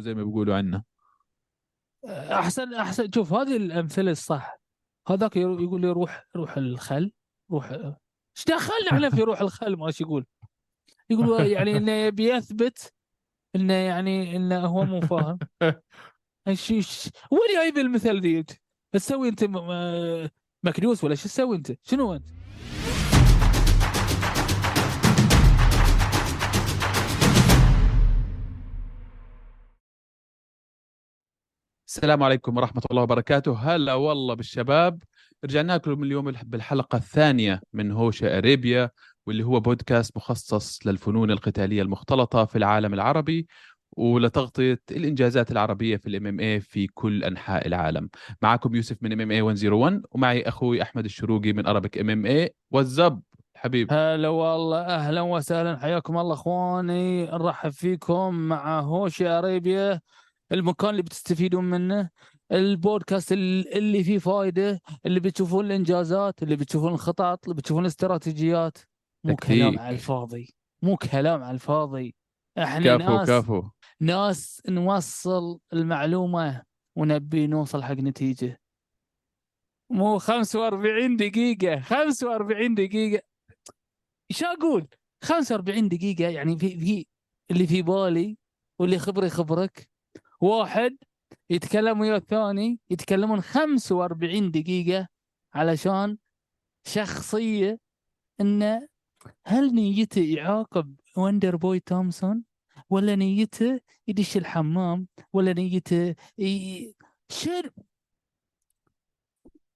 زي ما بيقولوا عنا احسن احسن شوف هذه الأمثلة الصح هذاك يقول لي روح روح الخل روح إيش دخلنا إحنا في روح الخل ما إيش يقول يقول يعني إنه يبي يثبت إنه يعني إنه هو مو فاهم إيش وين جايب المثل ذي أنت؟ تسوي أنت مكدوس ولا شو تسوي أنت؟ شنو أنت؟ السلام عليكم ورحمة الله وبركاته. هلا والله بالشباب. رجعنا لكم اليوم بالحلقة الثانية من هوشة أريبيا واللي هو بودكاست مخصص للفنون القتالية المختلطة في العالم العربي ولتغطية الإنجازات العربية في ال MMA في كل أنحاء العالم. معكم يوسف من MMA 101 ومعي أخوي أحمد الشروقي من أرابيك MMA وش الزب حبيب؟ هلا والله أهلا وسهلا. حياكم الله أخواني. نرحب فيكم مع هوشي أريبيا. المكان اللي بتستفيدون منه البودكاست ال- اللي فيه فائده اللي بتشوفون الإنجازات اللي بتشوفون الخطط اللي بتشوفون الاستراتيجيات. مو. كلام على الفاضي. مو كلام على الفاضي. إحنا كفو ناس كفو. ناس نوصل المعلومة ونبي نوصل حق نتيجة. مو 45 دقيقة 45 دقيقة. إيش أقول؟ 45 دقيقة يعني في في اللي في بالي واللي خبري خبرك. واحد يتكلم ويا الثاني يتكلمون 45 دقيقة علشان شخصية انه هل نيته يعاقب وندر بوي تومسون ولا نيته يدش الحمام؟ ولا نيته ي... شنو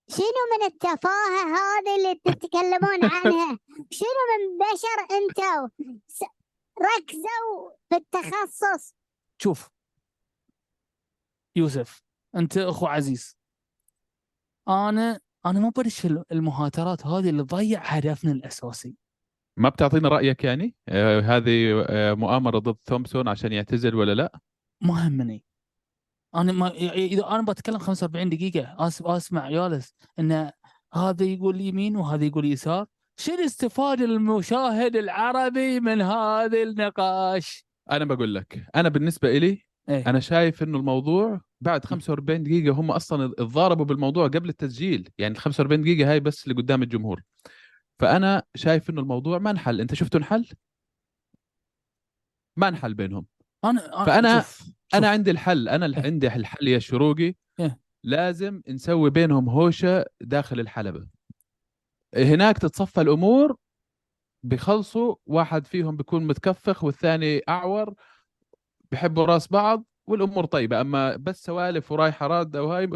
شنو من التفاهة هذه اللي تتكلمون عنها؟ شنو من بشر أنتوا س- ركزوا في التخصص. شوف يوسف أنت أخو عزيز. أنا أنا ما بدش المهاترات هذه اللي تضيع هدفنا الأساسي. ما بتعطينا رأيك يعني؟ آه هذه آه مؤامرة ضد تومسون عشان يعتزل ولا لا؟ ما همني. أنا ما إذا أنا بتكلم 45 دقيقة أس... أسمع جالس إن هذا يقول يمين وهذا يقول يسار. شو الاستفاده للمشاهد العربي من هذا النقاش؟ أنا بقول لك أنا بالنسبة إلي إيه؟ أنا شايف إنه الموضوع بعد 45 دقيقة هم أصلا اتضاربوا بالموضوع قبل التسجيل يعني ال 45 دقيقة هاي بس اللي قدام الجمهور فأنا شايف إنه الموضوع ما انحل أنت شفتوا انحل ما انحل بينهم أنا فأنا- شوف. أنا شوف. عندي الحل أنا إيه. عندي الحل يا شروقي إيه. لازم نسوي بينهم هوشة داخل الحلبة هناك تتصفى الأمور بخلصوا واحد فيهم بيكون متكفخ والثاني أعور بحبوا راس بعض والأمور طيبة أما بس سوالف ورايحه راده وهاي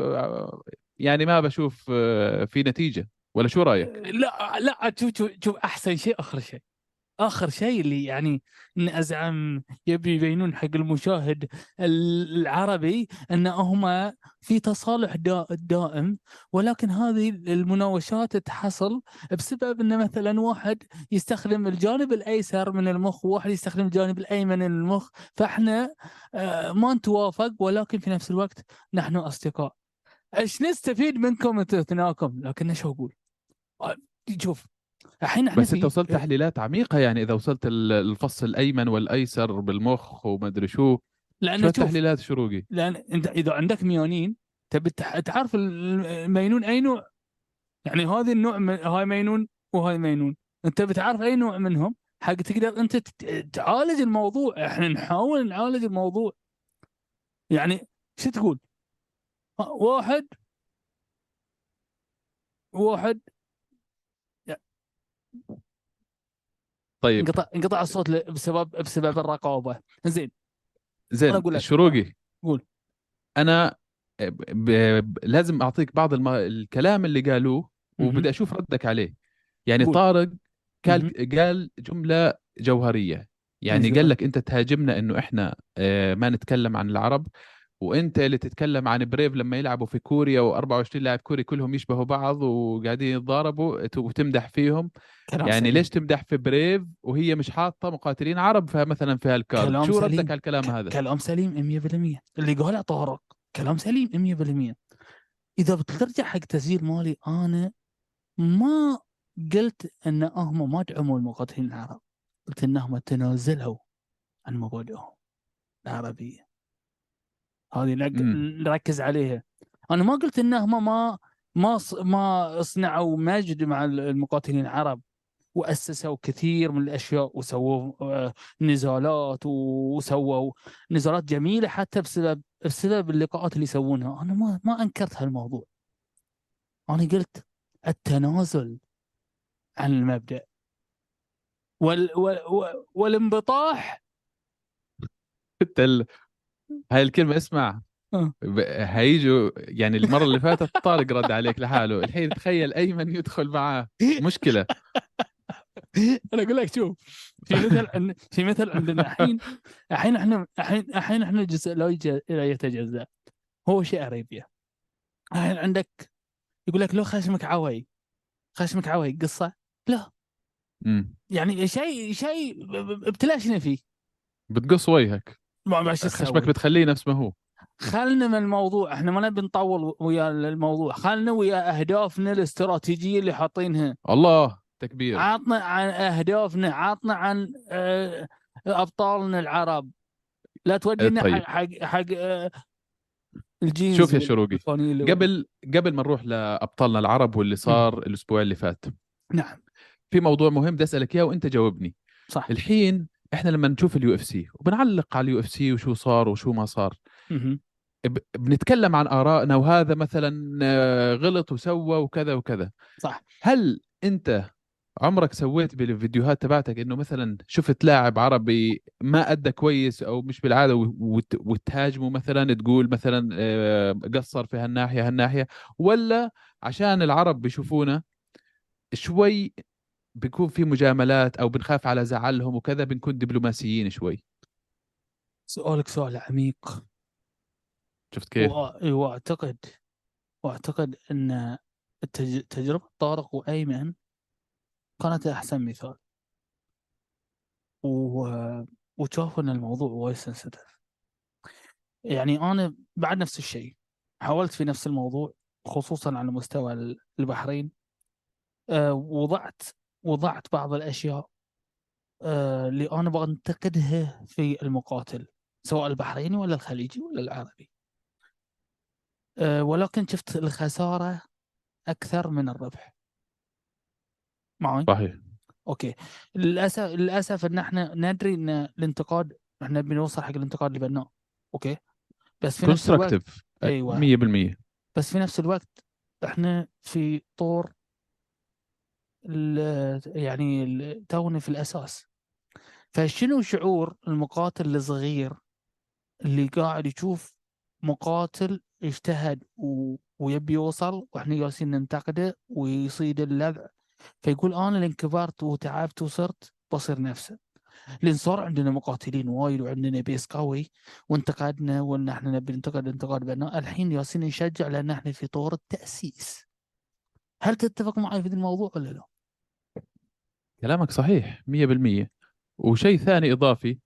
يعني ما بشوف آه، في نتيجة ولا شو رأيك؟ لا لا شوف شوف أحسن شيء آخر شيء آخر شيء اللي يعني ان ازعم يبي يبينون حق المشاهد العربي أن هم في تصالح دا دائم ولكن هذه المناوشات تحصل بسبب أن مثلا واحد يستخدم الجانب الأيسر من المخ وواحد يستخدم الجانب الأيمن من المخ. فإحنا آه، ما نتوافق ولكن في نفس الوقت نحن أصدقاء. إيش نستفيد منكم اثناءكم لكن إيش أقول؟ آه، شوف الحين إحنا بس أنت في- وصلت تحليلات عميقة يعني إذا وصلت ال- الفص الأيمن والأيسر بالمخ وما أدري شو. شو لأن شوف التحليلات شروقي؟ لأن أنت إذا عندك ميونين تبي تعرف المينون أي نوع؟ يعني هذه النوع من هاي مينون وهاي مينون. أنت بتعرف أي نوع منهم حق تقدر أنت تعالج الموضوع. إحنا نحاول نعالج الموضوع. يعني شو تقول؟ واحد واحد طيب انقطع انقطع الصوت بسبب بسبب الرقابه زين زين أنا أقول لك. الشروقي قول. أنا ب... ب... لازم أعطيك بعض الم... الكلام اللي قالوه. وبدي أشوف ردك عليه يعني قول. طارق قال قال جملة جوهرية يعني. قال لك أنت تهاجمنا إنه إحنا آه، ما نتكلم عن العرب وانت اللي تتكلم عن بريف لما يلعبوا في كوريا و24 لاعب كوري كلهم يشبهوا بعض وقاعدين يتضاربوا وتمدح فيهم. كلام يعني سليم. ليش تمدح في بريف وهي مش حاطة مقاتلين عرب فيها مثلا في هالكارد شو. ردك على الكلام هذا؟ كلام سليم 100% اللي قاله طارق كلام سليم 100% إذا بترجع حق تسجيل مالي أنا ما قلت إن هم ما دعموا المقاتلين العرب. قلت انهم تنازلوا عن مبادئهم العربية. هذه. نركز عليها أنا ما قلت انهم ما ما ص- ما صنعوا مجد مع المقاتلين العرب وأسسوا كثير من الأشياء وسووا آه، نزالات وسووا نزالات جميلة حتى بسبب بسبب اللقاءات اللي يسوونها أنا ما ما أنكرت هالموضوع أنا قلت التنازل عن المبدأ وال وال وال- والانبطاح. هاي الكلمة اسمع. آه. هيجوا يعني المرة اللي فاتت طارق رد عليك لحاله. الحين تخيل ايمن يدخل معاه. مشكلة. أنا أقول لك شوف في مثل عن- في مثل عندنا الحين الحين إحنا الحين الحين إحنا الجزء لا يج- لا يتجزأ. هو شيء أريبيا. الحين عندك يقول لك لو خشمك عوي خشمك عوي قصة؟ لا. يعني شيء شيء ابتلاشنا فيه. بتقص وجهك. ما شو خشمك؟ بتخليه نفس ما هو. خلنا من الموضوع إحنا ما نبي نطول ويا الموضوع. خلنا ويا اهدافنا الاستراتيجية اللي حاطينها. الله تكبير. عطنا عن اهدافنا عطنا عن آه، ابطالنا العرب. لا تودينا طيب. حق حق آه، الجينز شوف يا شروقي قبل قبل ما نروح لأبطالنا العرب واللي صار الأسبوع اللي فات نعم. في موضوع مهم بدي أسألك إياه وأنت جاوبني. صح. الحين إحنا لما نشوف ال UFC وبنعلق على ال UFC وشو صار وشو ما صار. بنتكلم عن آرائنا وهذا مثلا آه، غلط وسوى وكذا وكذا. صح. هل أنت عمرك سويت بالفيديوهات تبعتك إنه مثلا شفت لاعب عربي ما أدى كويس أو مش بالعادة وتهاجمه مثلا تقول مثلا آه، قصر في هالناحية هالناحية ولا عشان العرب بيشوفونا شوي بيكون في مجاملات أو بنخاف على زعلهم وكذا بنكون دبلوماسيين شوي. سؤالك سؤال عميق. شفت كيف؟ وأعتقد وأعتقد إن التج... تجربة طارق وأيمن كانت أحسن مثال. و... وشافوا إن الموضوع وايد سنسيتيف يعني أنا بعد نفس الشيء حاولت في نفس الموضوع خصوصا على مستوى ال- البحرين. أه وضعت وضعت بعض الأشياء أه اللي أنا بنتقدها في المقاتل سواء البحريني ولا الخليجي ولا العربي. أه ولكن شفت الخسارة أكثر من الربح. معي صحيح. okay. للاسف للأسف إن إحنا ندري إن الانتقاد إحنا بنوصل حق الانتقاد البناء okay. بس في نفس الوقت أيوة. 100% بس في نفس الوقت إحنا في طور يعني تونا في الأساس. فشنو شعور المقاتل الصغير اللي قاعد يشوف مقاتل اجتهد و... ويبي يوصل وإحنا جالسين ننتقده ويصيد اللذع؟ فيقول أنا لأن كبرت وتعبت وصرت بصير نفسه لأن صار عندنا مقاتلين وايد وعندنا بيس قوي وانتقدنا وإن إحنا نبي ننتقد انتقاد بناء الحين جالسين نشجع لأن إحنا في طور التأسيس. هل تتفق معي في الموضوع ولا لا؟ كلامك صحيح 100% وشيء ثاني إضافي.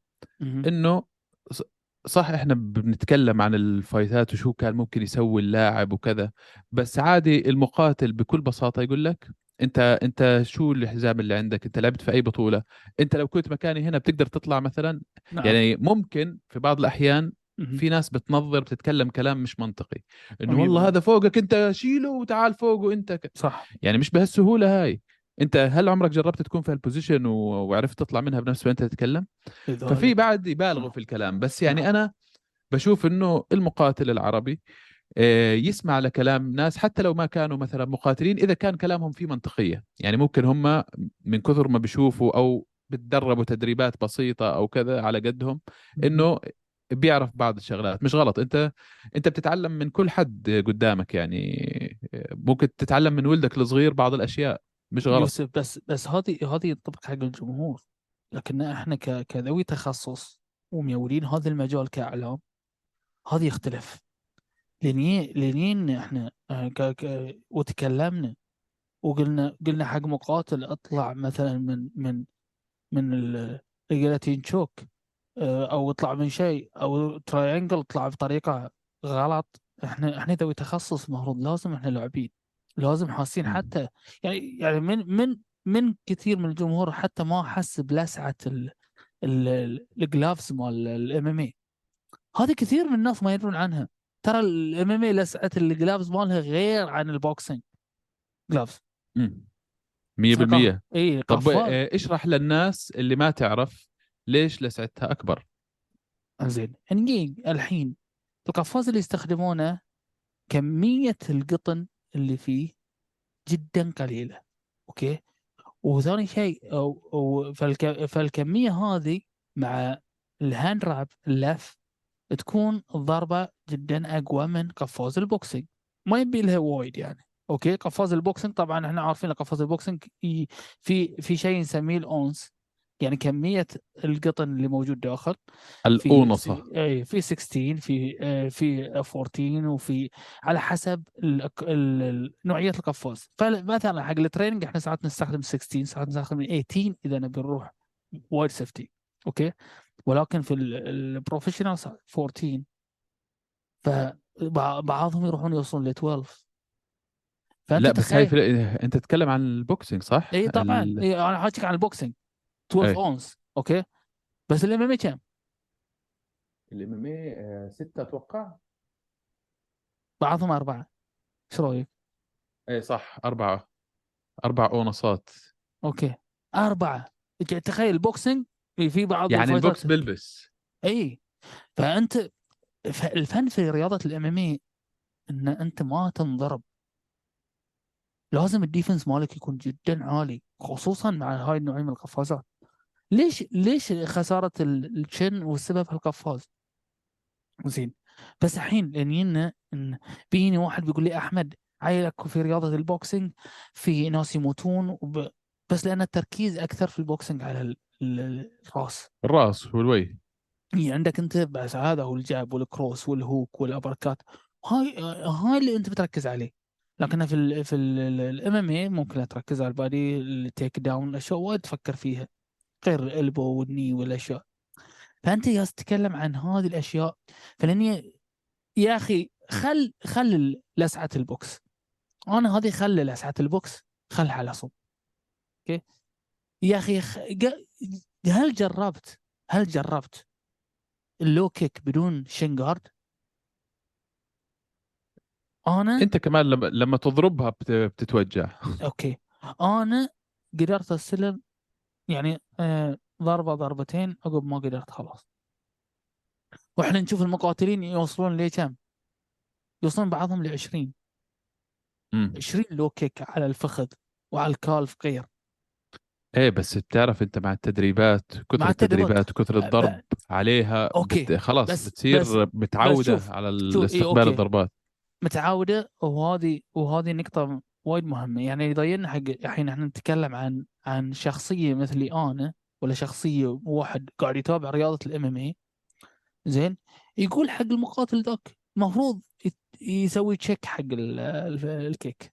إنه صح إحنا بنتكلم عن الفايتات وشو كان ممكن يسوي اللاعب وكذا بس عادي المقاتل بكل بساطة يقول لك أنت أنت شو الحزام اللي عندك أنت لعبت في أي بطولة أنت لو كنت مكاني هنا بتقدر تطلع مثلا نعم. يعني ممكن في بعض الأحيان. في ناس بتنظر بتتكلم كلام مش منطقي إنه والله. هذا فوقك أنت شيله وتعال فوقه انت ك... صح يعني مش بهالسهولة هاي انت هل عمرك جربت تكون في هالبوزيشن. وعرفت تطلع منها بنفس وانت تتكلم ففي بعد يبالغوا نعم. في الكلام بس يعني نعم. أنا بشوف إنه المقاتل العربي آه، يسمع لكلام ناس حتى لو ما كانوا مثلا مقاتلين إذا كان كلامهم فيه منطقية يعني ممكن هم من كثر ما بيشوفوا أو بتدربوا تدريبات بسيطة أو كذا على قدهم إنه بيعرف بعض الشغلات مش غلط أنت أنت بتتعلم من كل حد قدامك يعني آه، ممكن تتعلم من ولدك الصغير بعض الأشياء مش غلط. يوسف بس بس هذه هذه ينطبق حق الجمهور. لكن إحنا كذوي تخصص وميولين هذا المجال كإعلام هذا يختلف. لاني لانين إحنا آه، ك... ك... وتكلمنا وقلنا قلنا حق مقاتل اطلع مثلا من من من ال- الجلاتين شوك آه، أو اطلع من شيء أو تراينجل اطلع بطريقة غلط. إحنا إحنا ذوي تخصص المفروض لازم إحنا لاعبين. لازم حاسين. حتى يعني يعني من من من كثير من الجمهور حتى ما حس بلسعة ال- ال- ال gloves مال ال MMA هذه كثير من الناس ما يدرون عنها. ترى ال MMA لسعة ال gloves مالها غير عن ال boxing gloves مم. 100% إي طب آه، اشرح للناس اللي ما تعرف ليش لسعتها أكبر. زين نجي الحين القفاز اللي يستخدمونه كمية القطن اللي فيه جدا قليلة okay؟ وثاني شيء أو أو فالك فالكمية هذه مع ال hand wrap اللف تكون الضربة جدا أقوى من قفاز ال boxing. ما يبي لها وايد يعني okay؟ قفاز ال boxing طبعا إحنا عارفين قفاز ال boxing ي- في في شيء نسميه الأونس. يعني كمية القطن اللي موجود داخل في الأونصة. في أي في 16 في آه، في 14 وفي على حسب نوعية القفاز. فمثلا حق ال training إحنا ساعات نستخدم 16 ساعات نستخدم 18 إذا نبي نروح وايد safety okay؟ ولكن في ال professional 14 فبعضهم يروحون يوصلون ل 12 فأنت لا بس هاي في... أنت تتكلم عن ال boxing صح؟ اي طبعا. ال... إي أنا حاجيك عن ال boxing 12 إي. ounce okay؟ بس ال MMA كم؟ ال MMA 6 أتوقع. بعضهم أربعة. إيش رأيك؟ اي صح أربعة. أربع أونصات. okay. أربعة. تخيل ال boxing في في بعض يعني ال box بيلبس. إي. فأنت الفن في رياضة ال MMA إن أنت ما تنضرب. لازم ال defense مالك يكون جدا عالي خصوصا مع هاي النوعيه من القفازات. ليش ليش خسارة ال- ال shin والسبب القفاز؟ زين بس الحين لأن بيجيني واحد بيقول لي أحمد عيلك في رياضة ال boxing في ناس يموتون وب... بس لأن التركيز أكثر في ال boxing على ال- ال- الراس. الراس والوجه. يعني عندك أنت بس هذا هو الجاب والكروس والهوك والأبركات. هاي هاي اللي أنت بتركز عليه. لكن في ال في ال MMA ممكن تركز على ال body ال takedown الاشياء وايد تفكر فيها. غير ال elbow وال knee والأشياء. فأنت جالس تتكلم عن هذه الأشياء فلأني يا أخي خل خل لسعة ال box. أنا هذه خل لسعة ال box خلها على صوب. okay؟ يا أخي هل جربت هل جربت ال low kick بدون shin guard أنا أنت كمان لما لما تضربها بت... بتتوجع. okay. أنا قدرت استلم يعني آه ضربة ضربتين عقب ما قدرت خلاص. وإحنا نشوف المقاتلين يوصلون لكم يوصلون بعضهم ل 20 امم 20 low kick على الفخذ وعلى ال calf غير. إيه بس بتعرف أنت مع التدريبات كثر مع التدريبات. التدريبات وكثر الضرب عليها okay. بت... خلاص بس- بتصير بس- متعودة شوف- على شوف، إيه، الاستقبال okay. الضربات. متعودة وهذه وهذه نقطة وايد مهمه يعني يضيعنا حق الحين إحنا نتكلم عن عن شخصية مثلي أنا ولا شخصية واحد قاعد يتابع رياضة ال MMA. زين؟ يقول حق المقاتل ذاك المفروض يسوي check حق ال- ال- ال kick.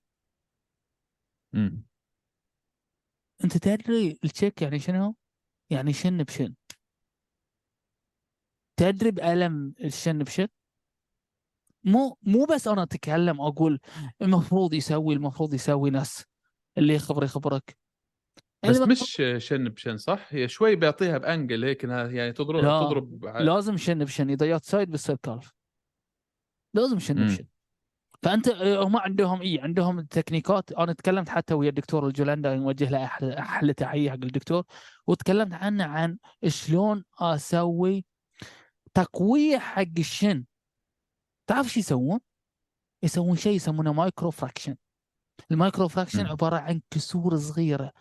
امم أنت تدري ال check يعني شنو؟ يعني shin ب shin. تدري بألم ال shin ب shin؟ مو مو بس أنا أتكلم أقول المفروض يسوي المفروض يسوي ناس. اللي يخبر يخبرك. بس المفروض- مش shin ب shin صح؟ هي شوي بيعطيها ب angle هيك إنها يعني تضرب لا، تضرب ع- لازم shin ب shin. إذا جات side بيصير calf لازم shin مم. ب shin. فأنت آه، هم عندهم اي عندهم التكنيكات أنا تكلمت حتى ويا الدكتور الجولندا نوجه له أحلى أحلى تحية حق الدكتور. وتكلمت عنه عن شلون أسوي تقوية حق ال shin. تعرف شو يسوون؟ يسوون شيء يسمونه micro fraction ال micro fraction. عبارة عن كسور صغيرة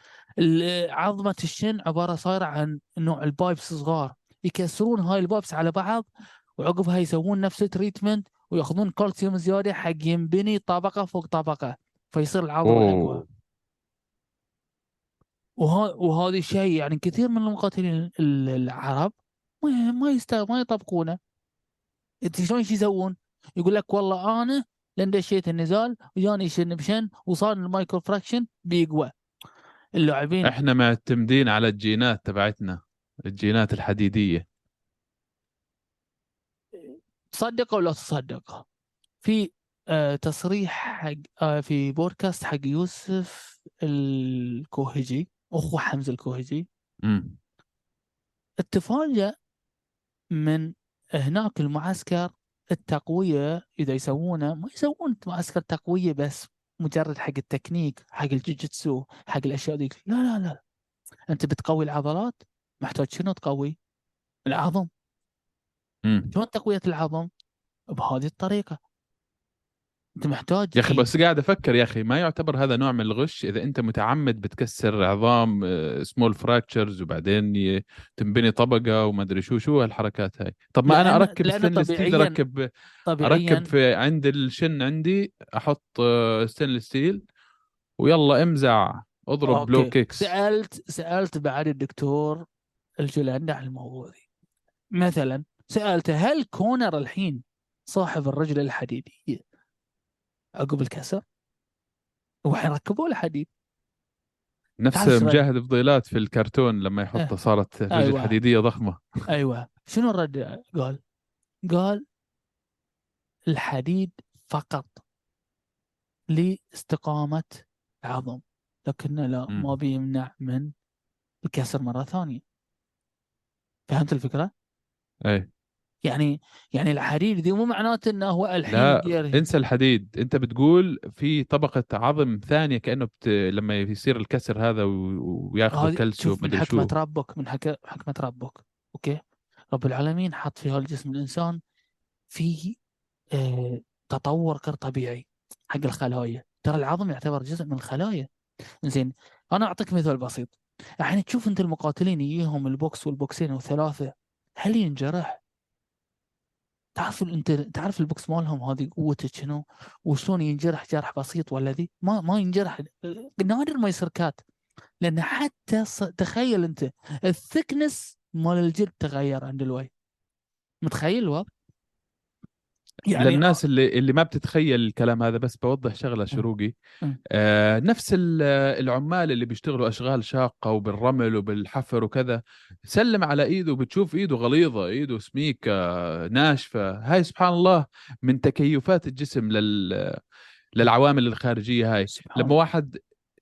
عظمة ال shin عبارة صايرة عن نوع ال pipes صغار يكسرون هاي ال pipes على بعض وعقبها يسوون نفس ال treatment ويأخذون كالسيوم زيادة حق ينبني طبقة فوق طبقة فيصير العظم أقوى وهذا الشيء يعني كثير من المقاتلين ال- العرب ما ما يست ما يطبقونه أنت شلون شو يسوون؟ يقول لك والله أنا لأن دشيت النزال وجاني shin ب shin وصار ال micro fraction بيقوى. اللاعبين إحنا معتمدين على الجينات تبعتنا الجينات الحديدية. تصدق ولا تصدق في آه تصريح حق آه في بودكاست حق يوسف الكوهجي أخو حمزة الكوهجي امم تفاجأ من هناك المعسكر التقوية إذا يسوونه ما يسوون معسكر تقويه بس مجرد حق التكنيك حق الجوجيتسو حق الأشياء ذيك. لا لا لا. أنت بتقوي العضلات محتاج شنو تقوي؟ العظم. شلون تقوية العظم؟ بهذه الطريقة. أنت محتاج يا أخي بس قاعد أفكر يا أخي ما يعتبر هذا نوع من الغش إذا أنت متعمد بتكسر عظام small fractures وبعدين تنبني طبقة وما أدري شو شو هالحركات هاي؟ طب ما أنا أركب stainless steel اركب طبيعيا أركب في عند الشن عندي أحط ستينلس ستيل ويلا امزع اضرب لو أوكي. كيكس سالت سألت بعد الدكتور الجولاني عن الموضوع ذي. مثلا سألته هل كونر الحين صاحب الرجل الحديديه عقب الكسر والحين ركبوا له حديد نفس. مجاهد فضيلات في الكرتون لما يحطه إيه. صارت رجل أيوة. حديدية ضخمة أيوه شنو الرد قال؟ قال الحديد فقط لاستقامة عظم لكنه لا. ما بيمنع من الكسر مرة ثانية فهمت الفكرة؟ اي يعني يعني الحديد دي مو معناته إنه هو الحين لا انسى الحديد. أنت بتقول في طبقة عظم ثانية كأنه بت... لما يصير الكسر هذا و... كلسيوم شوف من شو حكمة ربك من حك... حكمة ربك. okay؟ رب العالمين حط في هالجسم الإنسان في آه... تطور غير طبيعي حق الخلايا. ترى العظم يعتبر جزء من الخلايا. زين أنا أعطيك مثال بسيط. الحين تشوف أنت المقاتلين يجيهم ال box وال boxين والثلاثه هل ينجرح؟ تعرف انت تعرف البوكس مالهم هذه قوته شنو؟ وشلون ينجرح جرح بسيط ولا ذي؟ ما ما ينجرح نادر ما يصير كات لأن حتى ص... تخيل أنت الثكنس مال الجلد تغير عند الوي متخيل واب؟ يعني للناس اللي اللي ما بتتخيل الكلام هذا بس بوضح شغلة شروقي. آه نفس ال- العمال اللي بيشتغلوا أشغال شاقة وبالرمل وبالحفر وكذا سلم على إيده بتشوف إيده غليظة إيده سميكة ناشفة. هاي سبحان الله من تكيفات الجسم لل للعوامل الخارجية هاي. لما واحد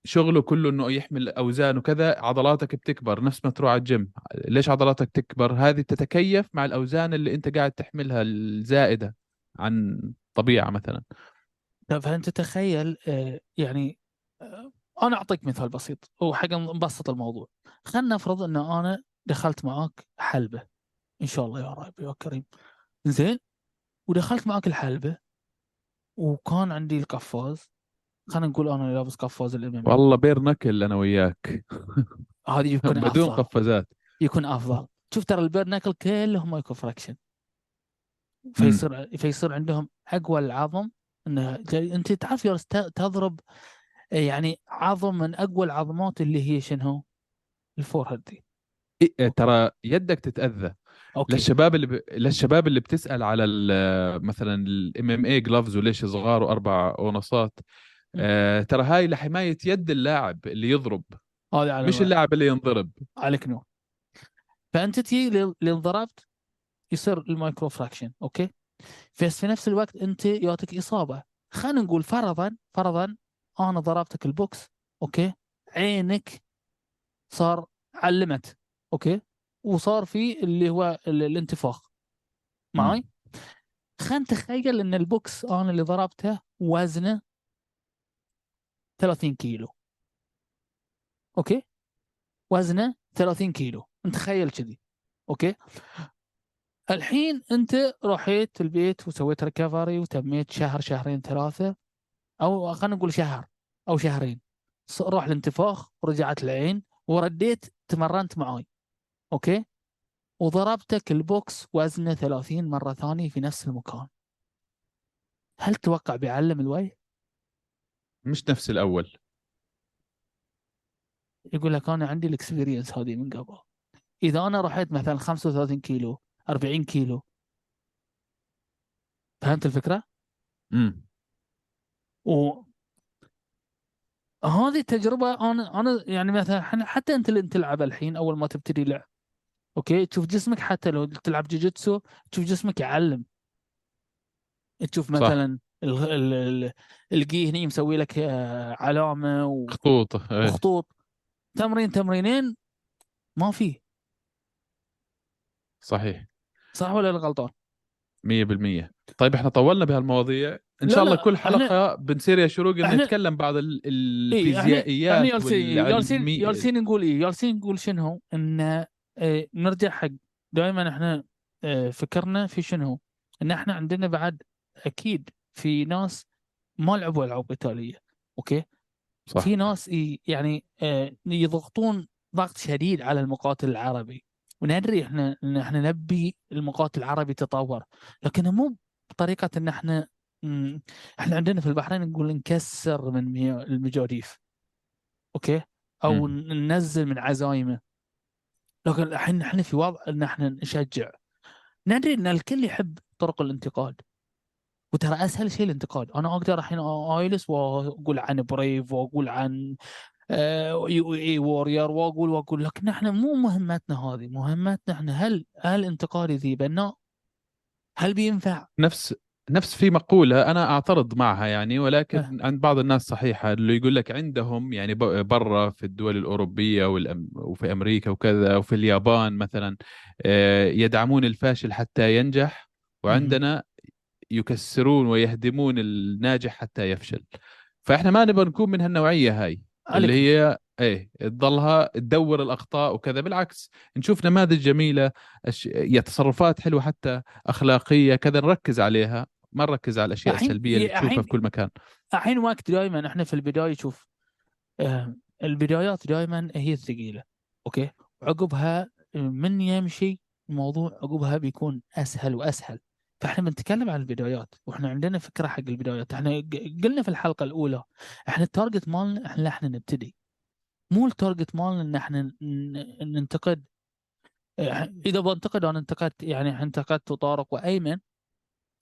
شغله كله إنه يحمل أوزان وكذا عضلاتك بتكبر نفس ما تروح على الجيم. ليش عضلاتك تكبر؟ هذه تتكيف مع الأوزان اللي أنت قاعد تحملها الزائدة. عن طبيعة مثلا. فأنت تخيل آه، يعني آه، أنا أعطيك مثال بسيط هو حق نبسط الموضوع. خلينا نفرض إن أنا دخلت معاك حلبة. إن شاء الله يا رب يا كريم. زين؟ ودخلت معاك الحلبة وكان عندي القفاز. خلينا نقول أنا لابس قفاز ال MMA والله bare knuckle أنا وياك. هذه يكون بدون قفازات. يكون أفضل. شوف ترى ال bare knuckle كلهم micro fraction فيصير فيصير عندهم أقوى العظم إنه أنت تعرف تضرب يعني عظم من أقوى العظمات اللي هي شنو؟ ال forehead دي. إيه ترى يدك تتأذى. okay. للشباب اللي ب... للشباب اللي بتسأل على ال- مثلا ال MMA gloves وليش صغار وأربع اونصات آه ترى هاي لحماية يد اللاعب اللي يضرب. هذا مش. اللاعب اللي ينضرب. عليك نور. فأنت تجي لل- للضربت يصير ال micro fraction okay؟ بس في نفس الوقت أنت يعطيك إصابة. خلينا نقول فرضا فرضا أنا ضربتك ال box okay؟ عينك صار علمت okay؟ وصار في اللي هو ال- الانتفاخ. معي خلينا نتخيل إن ال box أنا اللي ضربته وزنه 30 كيلو. okay؟ وزنه 30 كيلو. نتخيل كذي. okay؟ الحين انت رحت البيت وسويت recovery وتميت شهر شهرين ثلاثة أو خلينا نقول شهر أو شهرين. روح الانتفاخ ورجعت العين ورديت تمرنت معاي. أوكي؟ وضربتك ال box وزنه 30 مرة ثانية في نفس المكان. هل تتوقع بيعلم الوجه؟ مش نفس الأول. يقول لك أنا عندي ال experience هذه من قبل. إذا أنا رحت مثلا 35 كيلو 40 كيلو. فهمت الفكرة؟ امم و هذه التجربة أنا أنا يعني مثلا حتى أنت اللي تلعب الحين أول ما تبتدي لعب okay؟ تشوف جسمك حتى لو تلعب جوجيتسو تشوف جسمك يعلم. تشوف. مثلا ال- ال- ال- الجي هني مسوي لك آه، علامة و- خطوط إيه. وخطوط. تمرين تمرينين ما في. صحيح. صح ولا أنا غلطان؟ 100% طيب إحنا طولنا بهالمواضيع إن شاء الله كل حلقة بنصير يا شروق نتكلم بعض إيه، الفيزيائيات جالسين والعلمي جالسين نقول إيه؟ جالسين نقول شنو؟ إن آه نرجع حق دائما إحنا آه فكرنا في شنو؟ إن إحنا عندنا بعد أكيد في ناس ما لعبوا ألعاب قتالية أوكي؟ صح في ناس يعني آه يضغطون ضغط شديد على المقاتل العربي وندري إحنا إن إحنا نبي المقاتل العربي يتطور. لكن مو بطريقة إن إحنا إحنا عندنا في البحرين نقول نكسر من المجاديف okay؟ أو. ن- ننزل من عزايمه. لكن الحين إحنا في وضع إن إحنا نشجع. ندري إن الكل يحب طرق الانتقاد. وترى أسهل شيء الانتقاد. أنا أقدر الحين أيلس وأقول عن Brave وأقول عن يو اي وورير وأقول وأقول لكن إحنا مو مهمتنا هذه مهمتنا إحنا هل هل انتقادي ذي بناء؟ هل بينفع؟ نفس نفس في مقولة أنا أعترض معها يعني ولكن أه. عند بعض الناس صحيحة اللي يقول لك عندهم يعني برا في الدول الأوروبية والأم وفي أمريكا وكذا وفي اليابان مثلا آه، يدعمون الفاشل حتى ينجح وعندنا يكسرون ويهدمون الناجح حتى يفشل. فإحنا ما نبغى نكون من هالنوعية هاي. اللي هي إيه تضلها تدور الأخطاء وكذا. بالعكس نشوف نماذج جميلة أش... يا تصرفات حلوة حتى أخلاقية كذا نركز عليها. ما نركز على الأشياء السلبية اللي تشوفها في كل مكان. الحين وقت دائما إحنا في البداية شوف آه، البدايات دائما هي الثقيلة أوكي؟ عقبها آه، من يمشي الموضوع عقبها بيكون أسهل وأسهل. فاحنا بنتكلم عن البدايات وإحنا عندنا فكرة حق البدايات. إحنا قلنا في الحلقة الأولى إحنا ال target مالنا إحنا إحنا نبتدي. مو ال target مالنا إن إحنا ننتقد. إذا بنتقد أنا انتقدت يعني انتقدت طارق وأيمن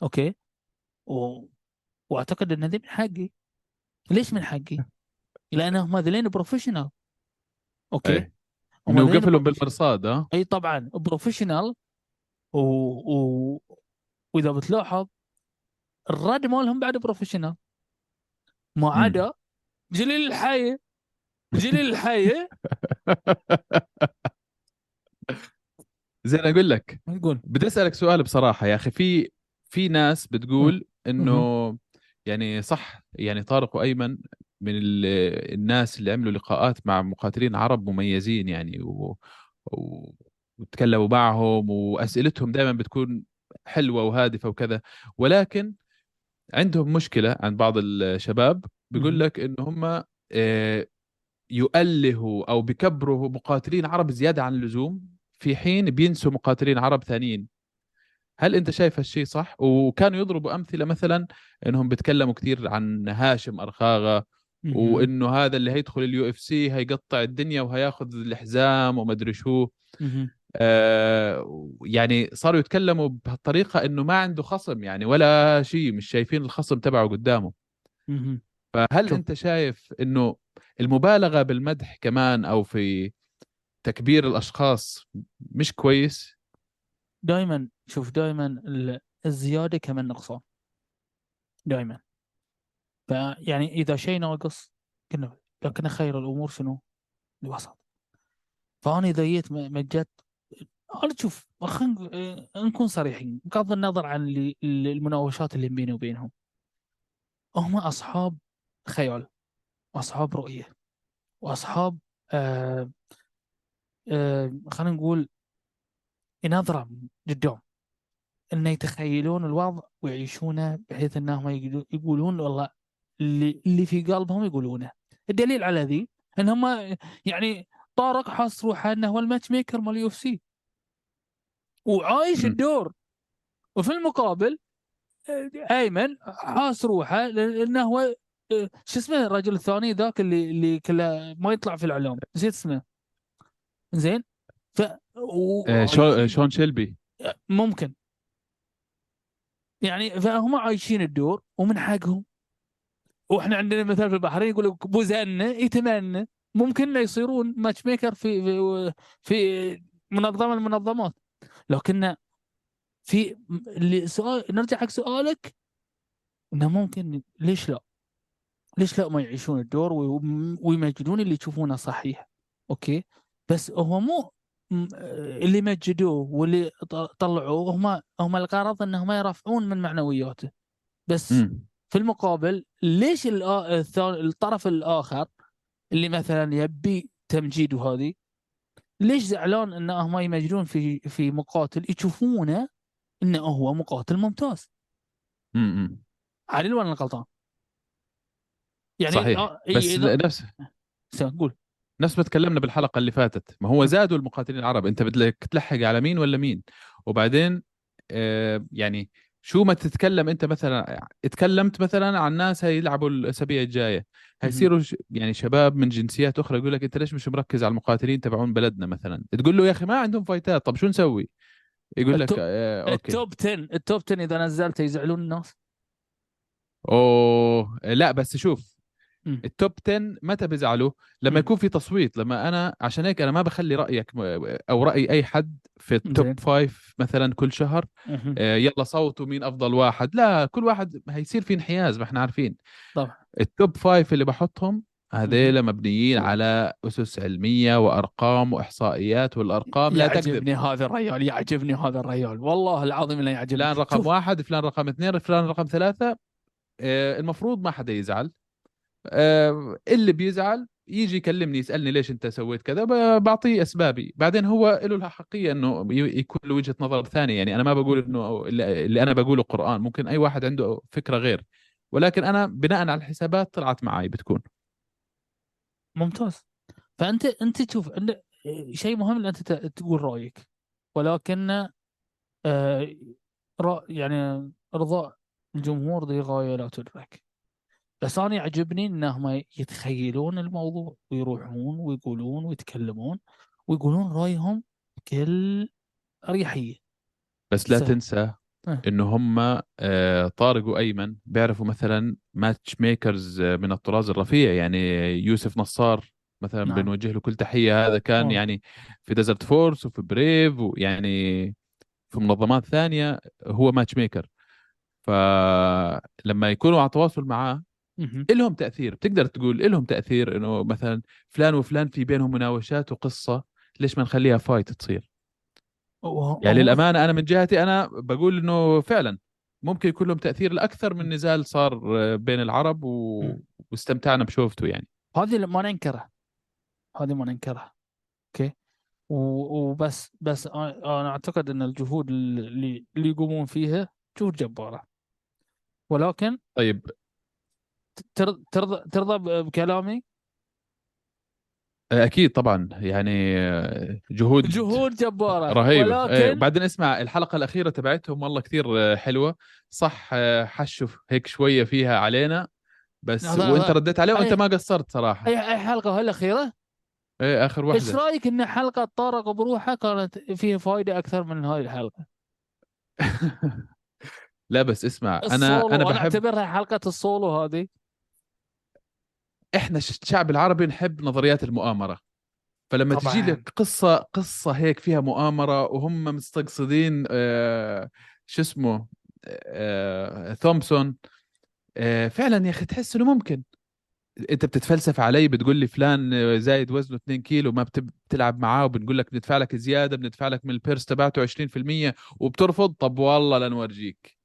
okay؟ و... وأعتقد إن ذي من حقي. ليش من حقي؟ لانهم هذولين professional أوكي؟ هم نوقف لهم بروفيشنال. بالمرصاد ها؟ إي طبعا professional و... و... وإذا بتلاحظ الرد مالهم بعد professional ما. عدا جليل الحيه جليل الحيه زين أقول لك. يقول بدي أسألك سؤال بصراحة يا أخي. في في ناس بتقول إنه يعني صح يعني طارق وأيمن من ال- الناس اللي عملوا لقاءات مع مقاتلين عرب مميزين يعني و... و... وتكلموا معهم وأسئلتهم دائما بتكون حلوة وهادفة وكذا. ولكن عندهم مشكلة عند بعض الشباب. بيقول لك انه هم آه، يؤلهوا أو بكبروا مقاتلين عرب زيادة عن اللزوم في حين بينسوا مقاتلين عرب ثانيين. هل أنت شايف هالشيء صح؟ وكانوا يضربوا أمثلة مثلا إنهم بيتكلموا كثير عن هاشم أرخاغة وإنه هذا اللي هيدخل ال UFC هيقطع الدنيا وهياخذ الحزام وما أدري شو. يعني صاروا يتكلموا بهالطريقة إنه ما عنده خصم يعني ولا شيء مش شايفين الخصم تبعه قدامه. فهل شوف. أنت شايف إنه المبالغة بالمدح كمان أو في تكبير الأشخاص مش كويس دائما شوف دائما الزيادة كمان نقصان دائما فيعني إذا شيء ناقص كنا لكن خير الأمور شنو؟ الوسط فأنا إذا جيت مجدت أنا شوف خلينا نكون صريحين. بغض النظر عن المناوشات اللي بيني وبينهم. هم أصحاب خيال وأصحاب رؤية وأصحاب آه آه خلينا نقول نظرة قدام. إن يتخيلون الوضع ويعيشونه بحيث انهم يقولو- يقولون والله اللي اللي في قلبهم يقولونه. الدليل على ذي انهم يعني طارق حاس روحه إنه هو ال matchmaker مال UFC. وعايش. الدور. وفي المقابل آه، أيمن حاس روحه لأنه هو آه، شو اسمه الرجل الثاني ذاك اللي اللي كله ما يطلع في الإعلام. نسيت اسمه. زين؟ ف و... آه شو Sean Shelby. ممكن. يعني فهم عايشين الدور ومن حقهم. وإحنا عندنا مثال في البحرين يقول لك بوزنا يتمنى ممكن يصيرون matchmaker في في في منظمة من المنظمات. لكن في اللي سؤال نرجع حق سؤالك إنه ممكن ليش لا؟ ليش لا ما يعيشون الدور وي- ويمجدون اللي يشوفونه صحيح أوكي بس هو مو م- اللي مجدوه واللي طلعوه هم هم الغرض إنهم يرفعون من معنوياته بس مم. في المقابل ليش الثاني- الطرف الآخر اللي مثلا يبي تمجيد وهذه ليش زعلان إن هم يمجدون في في مقاتل يشوفونه إنه هو مقاتل ممتاز مم. مم. عادل ولا غلطان؟ يعني صحيح آه، بس إذا نفس قول نفس ما تكلمنا بالحلقة اللي فاتت ما هو زادوا المقاتلين العرب أنت بدك تلحق على مين ولا مين وبعدين آه يعني شو ما تتكلم أنت مثلا تكلمت مثلا عن ناس هيلعبوا الأسابيع الجاية. هيصيروا يعني شباب من جنسيات أخرى يقول لك أنت ليش مش مركز على المقاتلين تبعون بلدنا مثلا؟ تقول له يا أخي ما عندهم fightات طب شو نسوي؟ يقول لك ال top- آه okay. ال top 10 ال top 10 إذا نزلته يزعلون الناس؟ أوه لا بس شوف. ال top 10 متى بيزعلوا لما. يكون في تصويت لما أنا عشان هيك أنا ما بخلي رأيك أو رأي أي حد في. ال top five مثلا كل شهر. آه، يلا صوتوا مين أفضل واحد. لا كل واحد هيصير في انحياز ما إحنا عارفين. طبعا. ال top five اللي بحطهم هذيل مبنيين على أسس علمية وأرقام وإحصائيات والأرقام. لا تكذب. يعجبني هذا الرجال يعجبني هذا الرجال والله العظيم لا يعجبني. فلان رقم واحد فلان رقم اثنين فلان رقم ثلاثة آه، المفروض ما حدا يزعل. اللي بيزعل يجي يكلمني يسألني ليش أنت سويت كذا بعطيه أسبابي. بعدين هو له الحقية إنه يكون له وجهة نظر ثانية. يعني أنا ما بقول إنه اللي أنا بقوله قرآن. ممكن أي واحد عنده فكرة غير. ولكن أنا بناء على الحسابات طلعت معي بتكون. ممتاز. فأنت أنت تشوف شيء مهم إن أنت تقول رأيك. ولكن آه، يعني ارضاء الجمهور ذي غاية لا تدرك. بس أنا يعجبني إنهم يتخيلون الموضوع ويروحون ويقولون ويتكلمون ويقولون رأيهم بكل أريحية بس لا سهل. تنسى آه. إنه هم آه، طارق وأيمن بيعرفوا مثلا ماتش ميكرز آه، من الطراز الرفيع يعني يوسف نصار مثلا نعم. بنوجه له كل تحية هذا كان آه. يعني في Desert Force وفي Brave ويعني في منظمات ثانية هو matchmaker فلما يكونوا على تواصل معاه. لهم تأثير. بتقدر تقول لهم تأثير إنه مثلا فلان وفلان في بينهم مناوشات وقصة ليش ما نخليها fight تصير؟ وه- يعني للأمانة أنا من جهتي أنا بقول إنه فعلا ممكن يكون لهم تأثير لأكثر من نزال صار بين العرب و... واستمتعنا بشوفته يعني. هذه ما ننكرها. هذه ما ننكرها. أوكي؟ وبس بس أنا أعتقد إن الجهود اللي اللي يقومون فيها جهود جبارة. ولكن طيب ترضى ترضى ترضى بكلامي؟ أكيد طبعا يعني جهود جهود جبارة. رهيبة. إيه، ولكن وبعدين اسمع الحلقة الأخيرة تبعتهم والله كثير حلوة. صح حشوا هيك شوية فيها علينا. بس وأنت رديت عليه وأنت أي- ما قصرت صراحة. اي أي حلقة هالاخيره إيه آخر إيش واحدة رأيك إن حلقة طارق بروحه كانت فيها فائده أكثر من هاي الحلقة؟ لا بس اسمع أنا أنا بحب أعتبرها حلقة السولو هذه. إحنا الشعب العربي نحب نظريات المؤامرة. فلما طبعاً. تجي لك قصة قصة هيك فيها مؤامرة وهم مستقصدين آه شو اسمه آه ثومسون آه فعلا يا أخي تحس إنه ممكن. أنت بتتفلسف علي بتقول لي فلان آه، زايد وزنه 2 كيلو ما بتلعب معاه وبنقول لك بندفع لك زيادة بندفع لك من ال purse تبعته 20% وبترفض؟ طب والله لنورجيك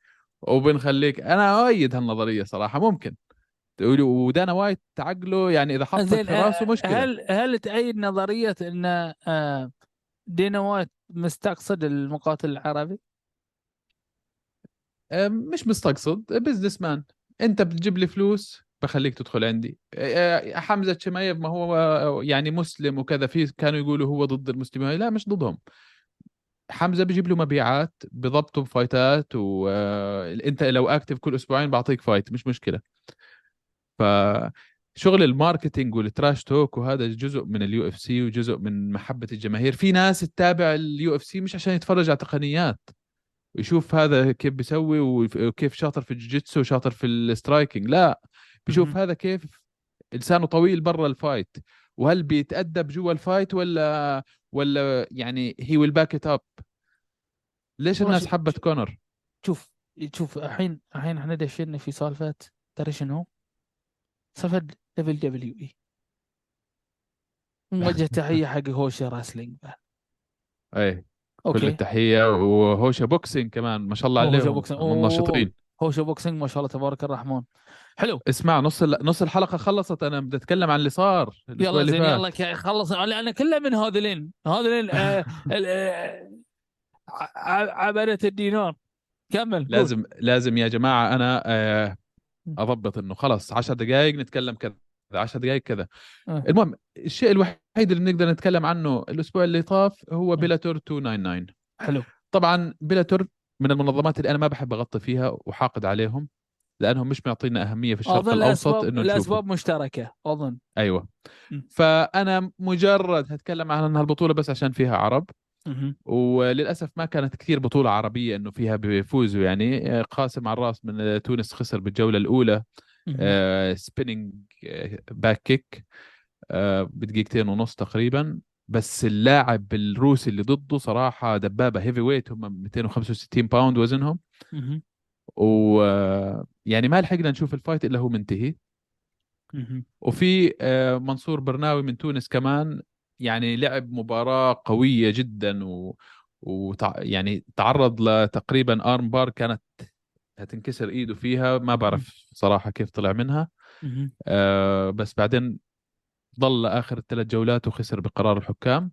وبنخليك أنا أؤيد هالنظرية صراحة ممكن. ودانا وايت تعقله يعني إذا زين في راسه مشكلة. هل هل تأيد نظرية إن آه، دانا وايت مستقصد المقاتل العربي؟ أم، مش مستقصد businessman أنت بتجيب لي فلوس بخليك تدخل عندي. أه، حمزة شمايف ما هو يعني مسلم وكذا في كانوا يقولوا هو ضد المسلمين. لا مش ضدهم. حمزة بيجيب له مبيعات بضبطه ب fightات وانت لو active كل أسبوعين بعطيك fight مش مشكلة. فشغل ال marketing وال trash talk وهذا جزء من ال UFC وجزء من محبة الجماهير في ناس تتابع ال UFC مش عشان يتفرج على تقنيات ويشوف هذا كيف بيسوي وكيف شاطر في ال jiu-jitsu وشاطر في ال striking لا بيشوف. هذا كيف لسانه طويل برا ال fight وهل بيتأدب جوا ال fight ولا ولا يعني هي will back it up ليش الناس حبت كونر شوف شوف الحين الحين إحنا دشينا في سالفه ترى شنو؟ سالفه WWE. موجه تحية حق هوشة wrestling بعد. اي كل okay. التحية. وهوشة boxing كمان ما شاء الله هوشة عليهم ناشطين هوشة boxing ما شاء الله تبارك الرحمن. حلو. اسمع نص ال- نص الحلقة خلصت أنا بدي أتكلم عن اللي صار يلا زين. يلا خلص. أنا كله من هذولين هذولين آه، آه، ع- عبدة الدينار. كمل. لازم لازم يا جماعة أنا آه، أضبط إنه خلص 10 دقائق نتكلم كذا 10 دقائق كذا آه. المهم الشيء الوحيد اللي بنقدر نتكلم عنه الأسبوع اللي طاف هو. بيلاتور 299 حلو طبعا بيلاتور من المنظمات اللي أنا ما بحب أغطي فيها وحاقد عليهم لأنهم مش معطينا أهمية في الشرق أظن الأوسط الأسباب إنه الأسباب مشتركة أظن أيوه م. فأنا مجرد هتكلم عن هالبطوله بس عشان فيها عرب. وللأسف ما كانت كثير بطولة عربية إنه فيها بيفوزوا يعني آه، قاسم على الرأس من تونس خسر بالجولة الأولى. spinning back kick بدقيقتين ونص تقريبا بس اللاعب الروسي اللي ضده صراحة دبابة heavyweight هم 265 pound وزنهم. و آه، يعني ما لحقنا نشوف ال fight إلا هو منتهي. وفي آه، منصور برناوي من تونس كمان يعني لعب مباراة قوية جدا و... وتع... يعني تعرض لتقريبا armbar كانت هتنكسر إيده فيها. ما بعرف صراحة كيف طلع منها. آه بس بعدين ضل آخر الثلاث جولات وخسر بقرار الحكام.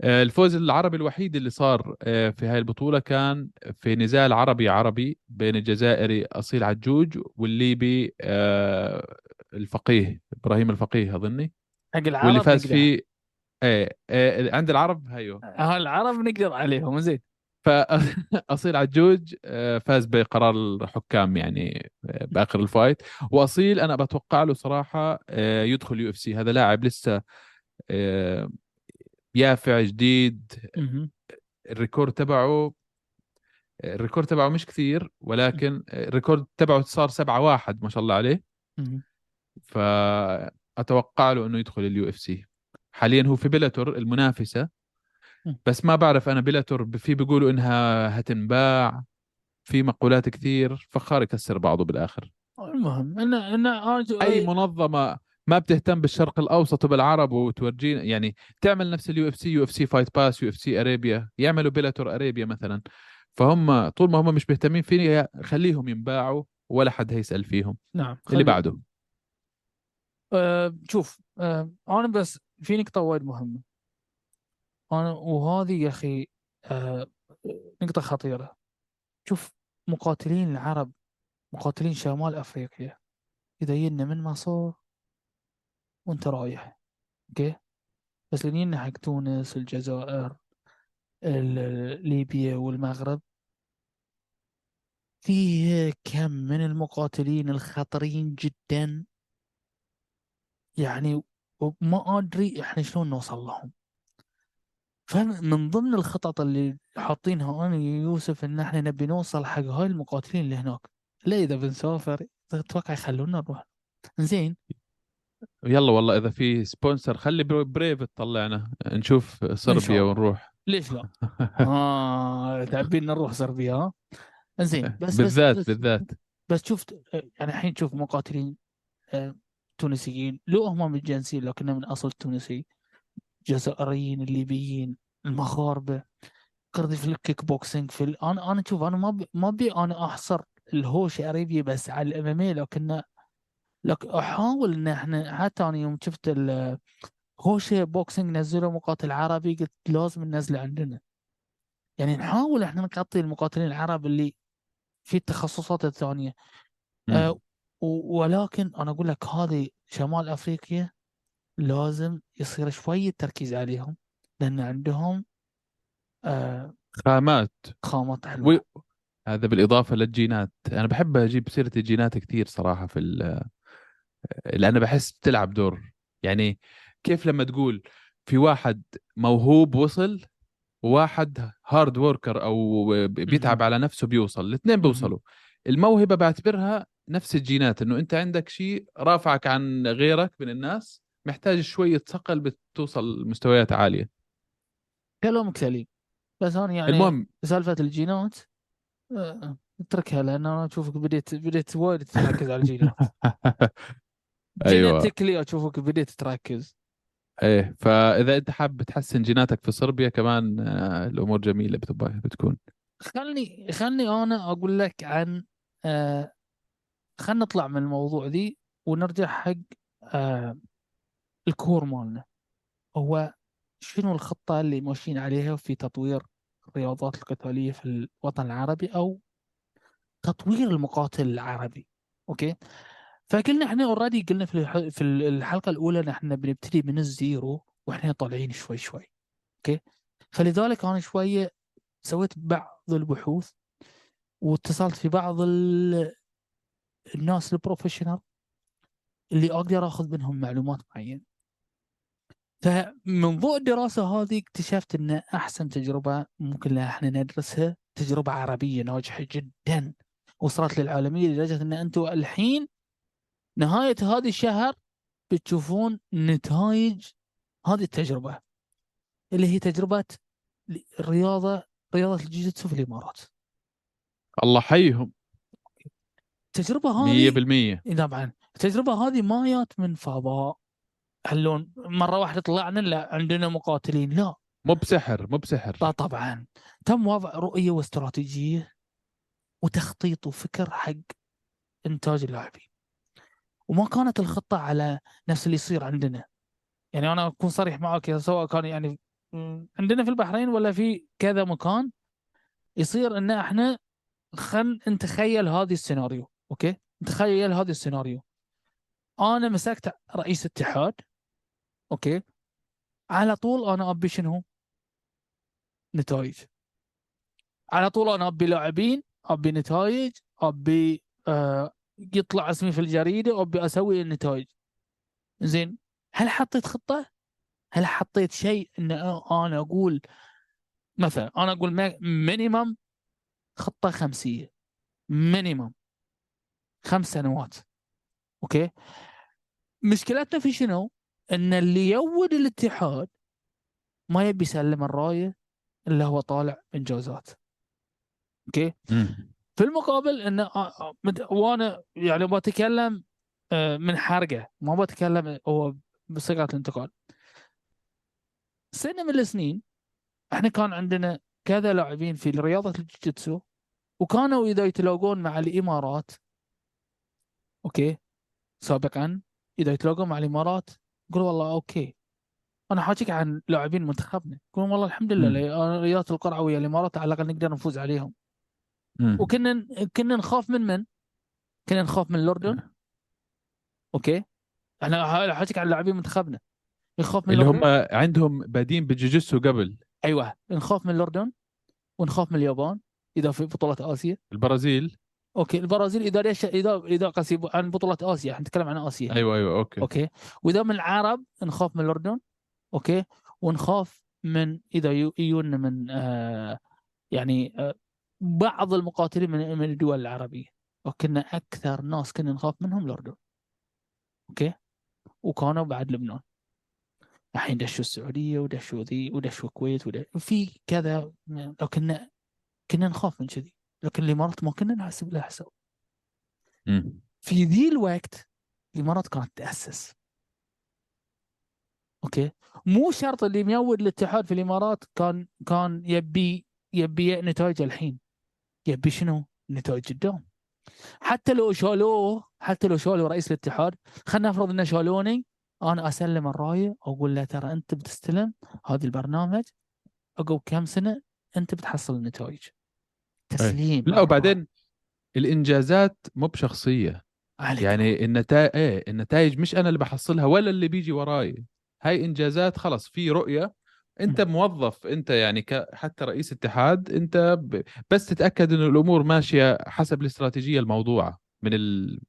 آه الفوز العربي الوحيد اللي صار آه في هاي البطولة كان في نزال عربي عربي بين الجزائري أصيل عجوج والليبي آه الفقيه إبراهيم الفقيه أظني. حق العرب واللي فاز. فيه إيه, إيه عند العرب هيو آه، العرب نقدر عليهم زين. فأصيل عجوج آه، فاز بقرار الحكام يعني آه، بآخر ال fight. وأصيل أنا بتوقع له صراحة آه، يدخل UFC. هذا لاعب لسه يافع جديد. ال record تبعه ال record تبعه مش كثير ولكن ال record تبعه صار 7 1 ما شاء الله عليه. فأتوقع له إنه يدخل ال UFC. حاليا هو في بيلاتور المنافسة. بس ما بعرف أنا بيلاتور في بيقولوا إنها هتنباع في مقولات كثير فخار يكسر بعضه بالآخر. المهم أنا أنا أرجو أي منظمة ما بتهتم بالشرق الأوسط وبالعرب وتورجينا يعني تعمل نفس ال UFC ، UFC Fight Pass ، UFC Arabia يعملوا بيلاتور Arabia مثلا. فهم طول ما هم مش مهتمين فيني خليهم ينباعوا ولا حد هيسأل فيهم. نعم اللي خلي- بعده. آه شوف آه أنا بس في نقطة وايد مهمة. أنا وهذه يا أخي آه نقطة خطيرة. شوف مقاتلين العرب مقاتلين شمال أفريقيا إذا جينا من مصر وأنت رايح okay؟ بس لين جينا حق تونس الجزائر ال- ليبيا والمغرب فيه كم من المقاتلين الخطرين جدا. يعني وما أدري إحنا شلون نوصل لهم. فمن ضمن الخطط اللي حاطينها أنا ويوسف إن إحنا نبي نوصل حق هاي المقاتلين اللي هناك. لا إذا بنسافر أتوقع يخلونا نروح؟ زين يلا والله إذا في sponsor خلي بريف تطلعنا. نشوف صربيا. ونروح. ليش لا؟ آه تعبين نروح صربيا. ها؟ زين بس بالذات بس بالذات. بس شفت يعني الحين تشوف مقاتلين آه، تونسيين لو هم من الجنسية لكنهم من أصل تونسي جزائريين الليبيين المغاربة قصدي في الكيك بوكسينج في ال... أنا أنا شوف أنا ما بي... ما بي أنا أحصر الهوش Arabia بس على الأم لكن لك أحاول إن إحنا حتى أنا يوم شفت ال هوش boxing نزلوا مقاتل عربي قلت لازم ننزله عندنا. يعني نحاول إحنا نغطي المقاتلين العرب اللي في التخصصات آه،. و- ولكن أنا أقول لك هذه شمال أفريقيا لازم يصير شوية تركيز عليهم لأن عندهم آه خامات. خامات حلوة. و... هذا بالإضافة للجينات. أنا بحب أجيب سيرة الجينات كثير صراحة في ال... لأن بحس بتلعب دور. يعني كيف لما تقول في واحد موهوب وصل وواحد hard worker أو بيتعب. على نفسه بيوصل الاثنين بيوصلوا. الموهبة بعتبرها نفس الجينات إنه أنت عندك شيء رافعك عن غيرك من الناس محتاج شوية صقل بتوصل لمستويات عالية. كلامك سليم. بس أنا يعني المهم. سالفة الجينات آه اتركها لأن أنا أشوفك بديت بديت وايد تركز على الجينات. أيوه. genetically أشوفك بديت تركز. إيه فإذا أنت حابب تحسن جيناتك في صربيا كمان آه، الأمور جميلة بتكون. خلني خلني أنا أقول لك عن آه خلينا نطلع من الموضوع ذي ونرجع حق آه ال core مالنا. هو شنو الخطة اللي ماشيين عليها في تطوير الرياضات القتالية في الوطن العربي أو تطوير المقاتل العربي؟ okay؟ فقلنا إحنا already قلنا في في الحلقة الأولى إن إحنا بنبتدي من ال zero وإحنا طالعين شوي شوي. okay؟ فلذلك أنا شوية سويت بعض البحوث واتصلت في بعض ال- الناس ال professional اللي أقدر أخذ منهم معلومات معينة. فمن ضوء الدراسة هذه اكتشفت إن أحسن تجربة ممكن إحنا ندرسها تجربة عربية ناجحة جدا وصلت للعالمية لدرجة إن أنتم الحين نهاية هذا الشهر بتشوفون نتائج هذه التجربة اللي هي تجربة الرياضه رياضة الجيجيتسو في الإمارات. الله حيهم. التجربة هذه؟ 100% إي طبعا. التجربة هذه ما جات من فضاء. هلون مرة واحدة طلعنا لا عندنا مقاتلين؟ لا. مو بسحر مو بسحر. لا طبعا. تم وضع رؤية واستراتيجية وتخطيط وفكر حق إنتاج اللاعبين. وما كانت الخطة على نفس اللي يصير عندنا. يعني أنا أكون صريح معك سواء كان يعني عندنا في البحرين ولا في كذا مكان يصير إن إحنا خل نتخيل هذه السيناريو. أوكي؟ نتخيل هذا السيناريو. أنا مسكت رئيس اتحاد okay؟ على طول أنا أبي شنو؟ نتائج. على طول أنا أبي لاعبين أبي نتائج أبي آه يطلع اسمي في الجريدة أبي أسوي النتائج. زين هل حطيت خطة؟ هل حطيت شيء إن أنا أقول مثلا أنا أقول minimum خطة خمسية. minimum خمس سنوات. okay؟ مشكلتنا في شنو؟ إن اللي يود الاتحاد ما يبي يسلم الرايه الا هو طالع انجازات okay. في المقابل إن وأنا يعني بتكلم آه، من حرقة. ما بتكلم هو بصيغة الانتقال. سنة من السنين إحنا كان عندنا كذا لاعبين في رياضة الجوجيتسو وكانوا إذا يتلاقون مع الإمارات okay. سابقا إذا يتلاقون مع الإمارات يقول والله okay. أنا حاجيك عن لاعبين منتخبنا يقولون والله الحمد لله رياضة القرعة ويا الإمارات على الأقل نقدر نفوز عليهم. مم. وكنا كنا نخاف من من؟ كنا نخاف من الاردن okay. أنا حاجيك عن لاعبين منتخبنا. نخاف من اللي هم عندهم بادين بالجوجيتسو قبل. أيوه. نخاف من الاردن ونخاف من اليابان إذا في بطولة آسيا. البرازيل. okay البرازيل إذا ليش اذا إذا قصدي عن بطولة آسيا إحنا نتكلم عن آسيا. أيوه أيوه okay. okay؟ وإذا من العرب نخاف من الأردن okay؟ ونخاف من إذا يجونا من آه يعني آه بعض المقاتلين من من الدول العربية. وكنا أكثر ناس كنا نخاف منهم الأردن. okay؟ وكانوا بعد لبنان. الحين دشوا السعودية ودشوا ذي ودشوا الكويت ودش... وفي كذا لكن كنا نخاف من كذي. لكن الامارات ما كنا نحسب لها حساب. في ذي الوقت الامارات كانت تأسس. okay؟ مو شرط اللي ميود الاتحاد في الإمارات كان كان يبي يبي نتائج الحين. يبي شنو؟ نتائج قدام حتى لو شالوه حتى لو شالوا رئيس الاتحاد خلينا نفرض إنه شالوني أنا أسلم الرايه واقول له ترى أنت بتستلم هذا البرنامج عقب كم سنة أنت بتحصل النتائج. تسليم. لا وبعدين الإنجازات مو بشخصية. عليك يعني النتائج إيه النتائج مش أنا اللي بحصلها ولا اللي بيجي وراي. هاي إنجازات خلص في رؤية. أنت موظف أنت يعني ك... حتى رئيس اتحاد أنت ب... بس تتأكد انه الأمور ماشية حسب الاستراتيجية الموضوعة من ال...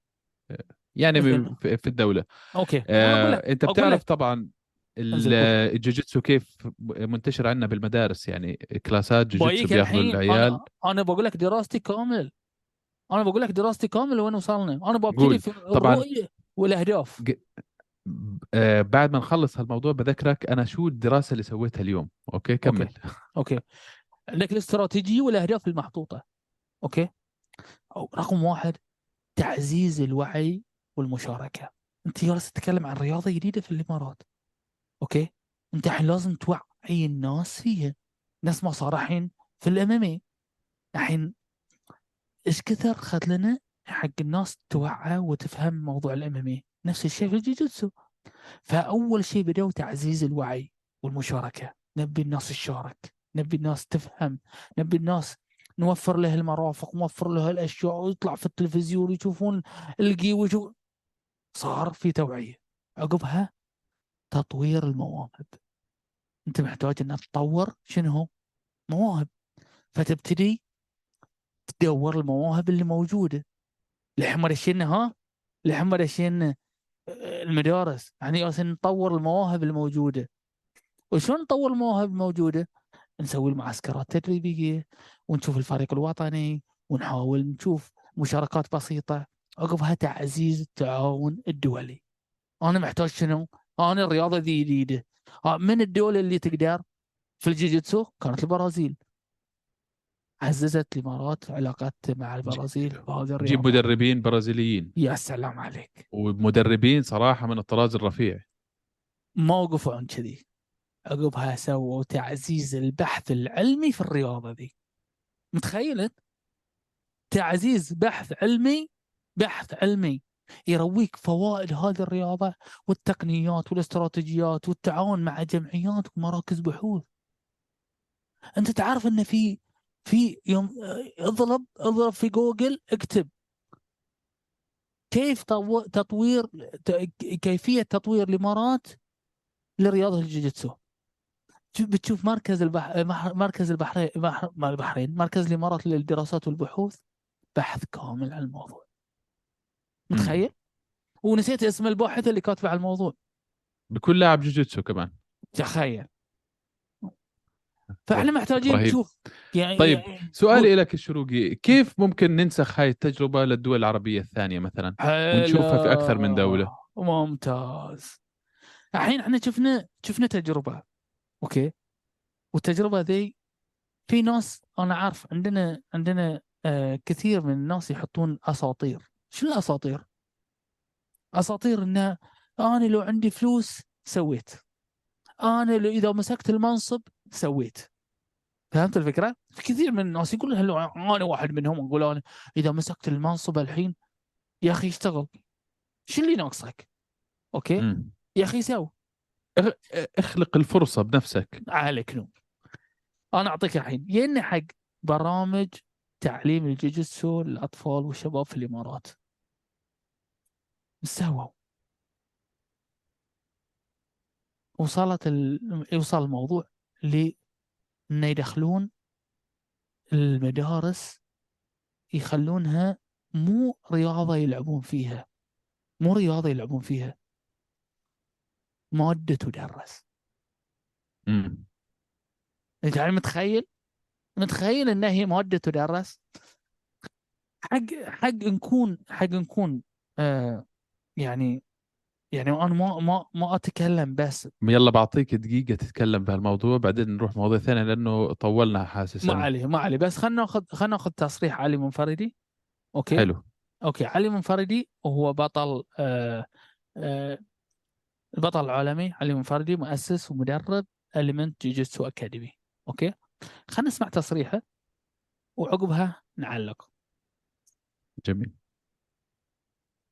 يعني. في الدولة. okay. آه، أنت بتعرف. طبعا. الجوجيتسو كيف منتشر عندنا بالمدارس؟ يعني كلاسات جوجيتسو بايك بياخذوا العيال أنا أنا بقول لك دراستي كامل. أنا بقول لك دراستي كامل وين وصلنا أنا. ببتدي في طبعاً. والأهداف. آه، بعد ما نخلص هالموضوع بذكرك أنا شو الدراسة اللي سويتها اليوم؟ okay كمل. okay. عندك الاستراتيجية والأهداف المحطوطة. okay؟ أو رقم واحد تعزيز الوعي والمشاركة. أنت جالس تتكلم عن رياضة جديدة في الإمارات. okay؟ أنت الحين لازم توعي الناس فيها. نفس ما صار الحين في ال MMA الحين إيش كثر خذ لنا حق الناس توعى وتفهم موضوع ال MMA نفس الشيء في الجوجيتسو فأول شيء بدأوا تعزيز الوعي والمشاركة. نبي الناس تشارك. نبي الناس تفهم. نبي الناس نوفر له المرافق نوفر له الأشياء ويطلع في التلفزيون يشوفون القي ويشوف. صار في توعية. عقبها تطوير المواهب. أنت محتاج إنك تطور شنو؟ مواهب. فتبتدي تدور المواهب اللي موجودة. لحين دشينا ها؟ لحين دشينا المدارس. يعني نطور المواهب الموجودة. وشلون نطور المواهب الموجودة؟ نسوي المعسكرات التدريبيه ونشوف الفريق الوطني ونحاول نشوف مشاركات بسيطة عقبها تعزيز التعاون الدولي. أنا محتاج شنو؟ أنا الرياضة ذي جديده آه، من الدول اللي تقدر؟ في الجيجيتسو كانت البرازيل. عززت الإمارات علاقات مع البرازيل بهذه جيب الرياضة. مدربين برازيليين. يا سلام عليك. ومدربين صراحة من الطراز الرفيع. ما وقفوا عن كذي. عقبها سووا تعزيز البحث العلمي في الرياضة ذي. متخيل؟ تعزيز بحث علمي بحث علمي. يرويك فوائد هذه الرياضة والتقنيات والاستراتيجيات والتعاون مع جمعيات ومراكز بحوث. أنت تعرف إن في في يوم اضرب اضرب في جوجل اكتب. كيف طو- تطوير كيفية تطوير الإمارات لرياضة الجوجيتسو شوف- بتشوف مركز البح... مركز البحرين البحرين مركز الإمارات للدراسات والبحوث؟ بحث كامل عن الموضوع. متخيل؟ ونسيت اسم الباحث اللي كاتب على الموضوع. بكل لاعب جوجيتسو كمان. تخيل. فإحنا محتاجين رهيب. نشوف يعني طيب، يعني سؤالي لك الشروقي كيف ممكن ننسخ هاي التجربة للدول العربية الثانية مثلا؟ ونشوفها في أكثر من. حلو. ممتاز. الحين إحنا شفنا شفنا تجربة okay؟ والتجربة ذي في ناس أنا عارف عندنا عندنا آه كثير من الناس يحطون أساطير. شنو الأساطير؟ أساطير انه أنا لو عندي فلوس سويت أنا لو إذا مسكت المنصب سويت فهمت الفكرة؟ في كثير من الناس يقول أنا واحد منهم أقول أنا إذا مسكت المنصب الحين يا أخي اشتغل شو اللي ناقصك؟ okay؟ مم. يا أخي سو إخ- اخلق الفرصة بنفسك عليك نوم أنا أعطيك الحين يا حق برامج تعليم الجوجيتسو للأطفال والشباب في الإمارات. إيش سووا؟ وصلت ال... يوصل الموضوع ل انه يدخلون المدارس يخلونها مو رياضة يلعبون فيها. مو رياضة يلعبون فيها. مادة تدرس. انت يعني متخيل؟ متخيل إنها هي ماده تدرس؟ حق حق نكون حق نكون آه يعني يعني أنا ما ما ما أتكلم بس. يلا بعطيك دقيقة تتكلم بهالموضوع بعدين نروح مواضيع ثانية لأنه طولنا حاسس ما. عليه ما عليه. بس خلينا ناخذ خلينا ناخذ تصريح علي منفردي. okay؟ حلو. okay علي منفردي وهو بطل آه آه البطل العالمي علي منفردي مؤسس ومدرب Element Jiu-Jitsu Academy أوكي؟ خلينا نسمع تصريحه وعقبها نعلق. جميل.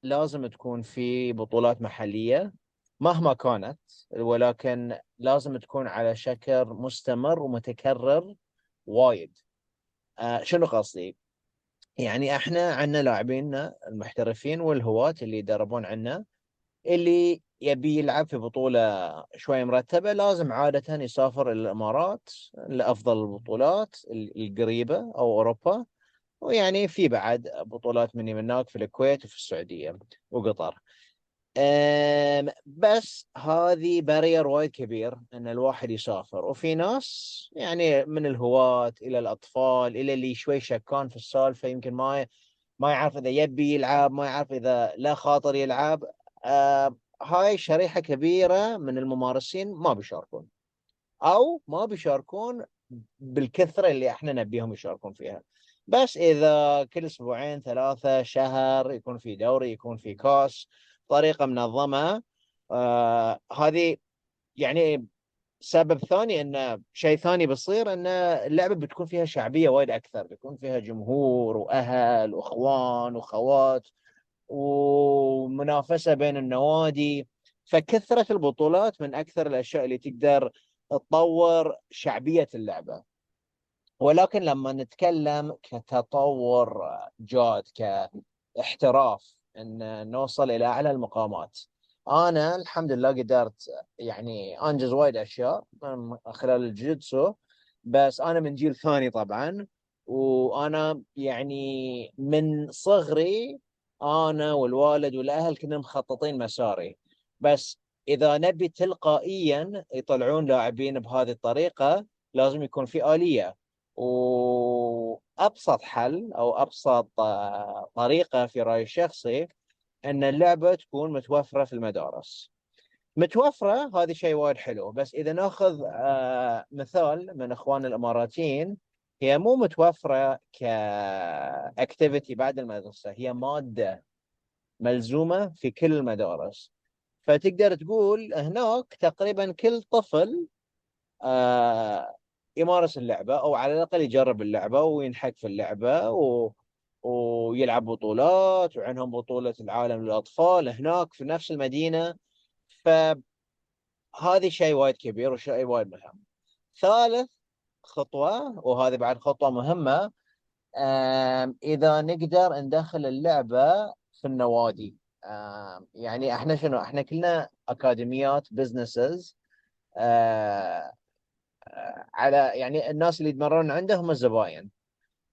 لازم تكون في بطولات محلية مهما كانت ولكن لازم تكون على شكل مستمر ومتكرر وايد. آه شنو قصدي؟ يعني إحنا عندنا لاعبيننا المحترفين والهواة اللي يدربون عنا اللي يبي يلعب في بطولة شوي مرتبة لازم عادة يسافر إلى الإمارات لأفضل البطولات القريبة أو أوروبا ويعني في بعد بطولات مني من هناك في الكويت وفي السعودية وقطر. بس هذه بارير وايد كبير إن الواحد يسافر وفي ناس يعني من الهواة إلى الأطفال إلى اللي شوي شكان في السالفة يمكن ما ما يعرف إذا يبي يلعب ما يعرف إذا لا خاطر يلعب هاي شريحة كبيرة من الممارسين ما بيشاركون. أو ما بيشاركون بالكثرة اللي إحنا نبيهم يشاركون فيها. بس إذا كل أسبوعين ثلاثة شهر يكون في دوري يكون في كاس طريقة منظمة آه هذه يعني سبب ثاني انه شيء ثاني بيصير إن اللعبة بتكون فيها شعبية وايد أكثر. بيكون فيها جمهور وأهل وإخوان واخوات ومنافسة بين النوادي فكثرة البطولات من أكثر الأشياء اللي تقدر تطور شعبية اللعبة. ولكن لما نتكلم كتطور جاد كاحتراف إن نوصل إلى أعلى المقامات أنا الحمد لله قدرت يعني أنجز وايد أشياء خلال الجيتسو بس أنا من جيل ثاني طبعا وأنا يعني من صغري أنا والوالد والأهل كنا مخططين مساري بس إذا نبي تلقائيا يطلعون لاعبين بهذه الطريقة لازم يكون في آلية. وأبسط حل أو أبسط آه، طريقة في رأيي الشخصي إن اللعبة تكون متوفرة في المدارس. متوفرة هذا شيء وايد حلو. بس إذا نأخذ آه، مثال من إخواننا الإماراتيين هي مو متوفرة كاكتيفيتي بعد المدرسة هي مادة ملزومة في كل المدارس. فتقدر تقول هناك تقريبا كل طفل آه، يمارس اللعبة أو على الأقل يجرب اللعبة وينحك في اللعبة و... ويلعب بطولات وعندهم بطولة العالم للأطفال هناك في نفس المدينة. فهذه شيء وايد كبير وشيء وايد مهم. ثالث خطوة وهذه بعد خطوة مهمة. إذا نقدر ندخل اللعبة في النوادي. يعني إحنا شنو؟ إحنا كلنا أكاديميات بزنسز على يعني الناس اللي يتمرون عندهم الزباين.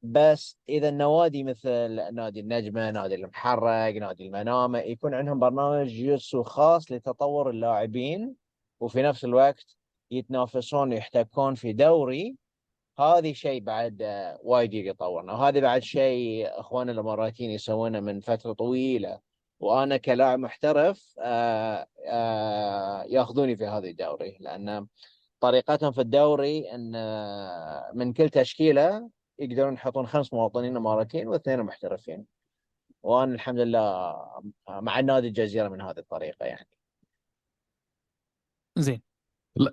بس إذا النوادي مثل نادي النجمة، نادي المحرق، نادي المنامة يكون عندهم برنامج جيتسو خاص لتطور اللاعبين وفي نفس الوقت يتنافسون ويحتكون في دوري. هذه شيء بعد وايد يطورنا. وهذا بعد شيء اخواننا الإماراتيين يسوونه من فترة طويلة. وأنا كلاعب محترف آه، آه، ياخذوني في هذه الدوري. لأن طريقتهم في الدوري إن آه، من كل تشكيلة يقدرون يحطون خمس مواطنين إماراتيين واثنين محترفين. وأنا الحمد لله مع نادي الجزيرة من هذه الطريقة يعني. زين.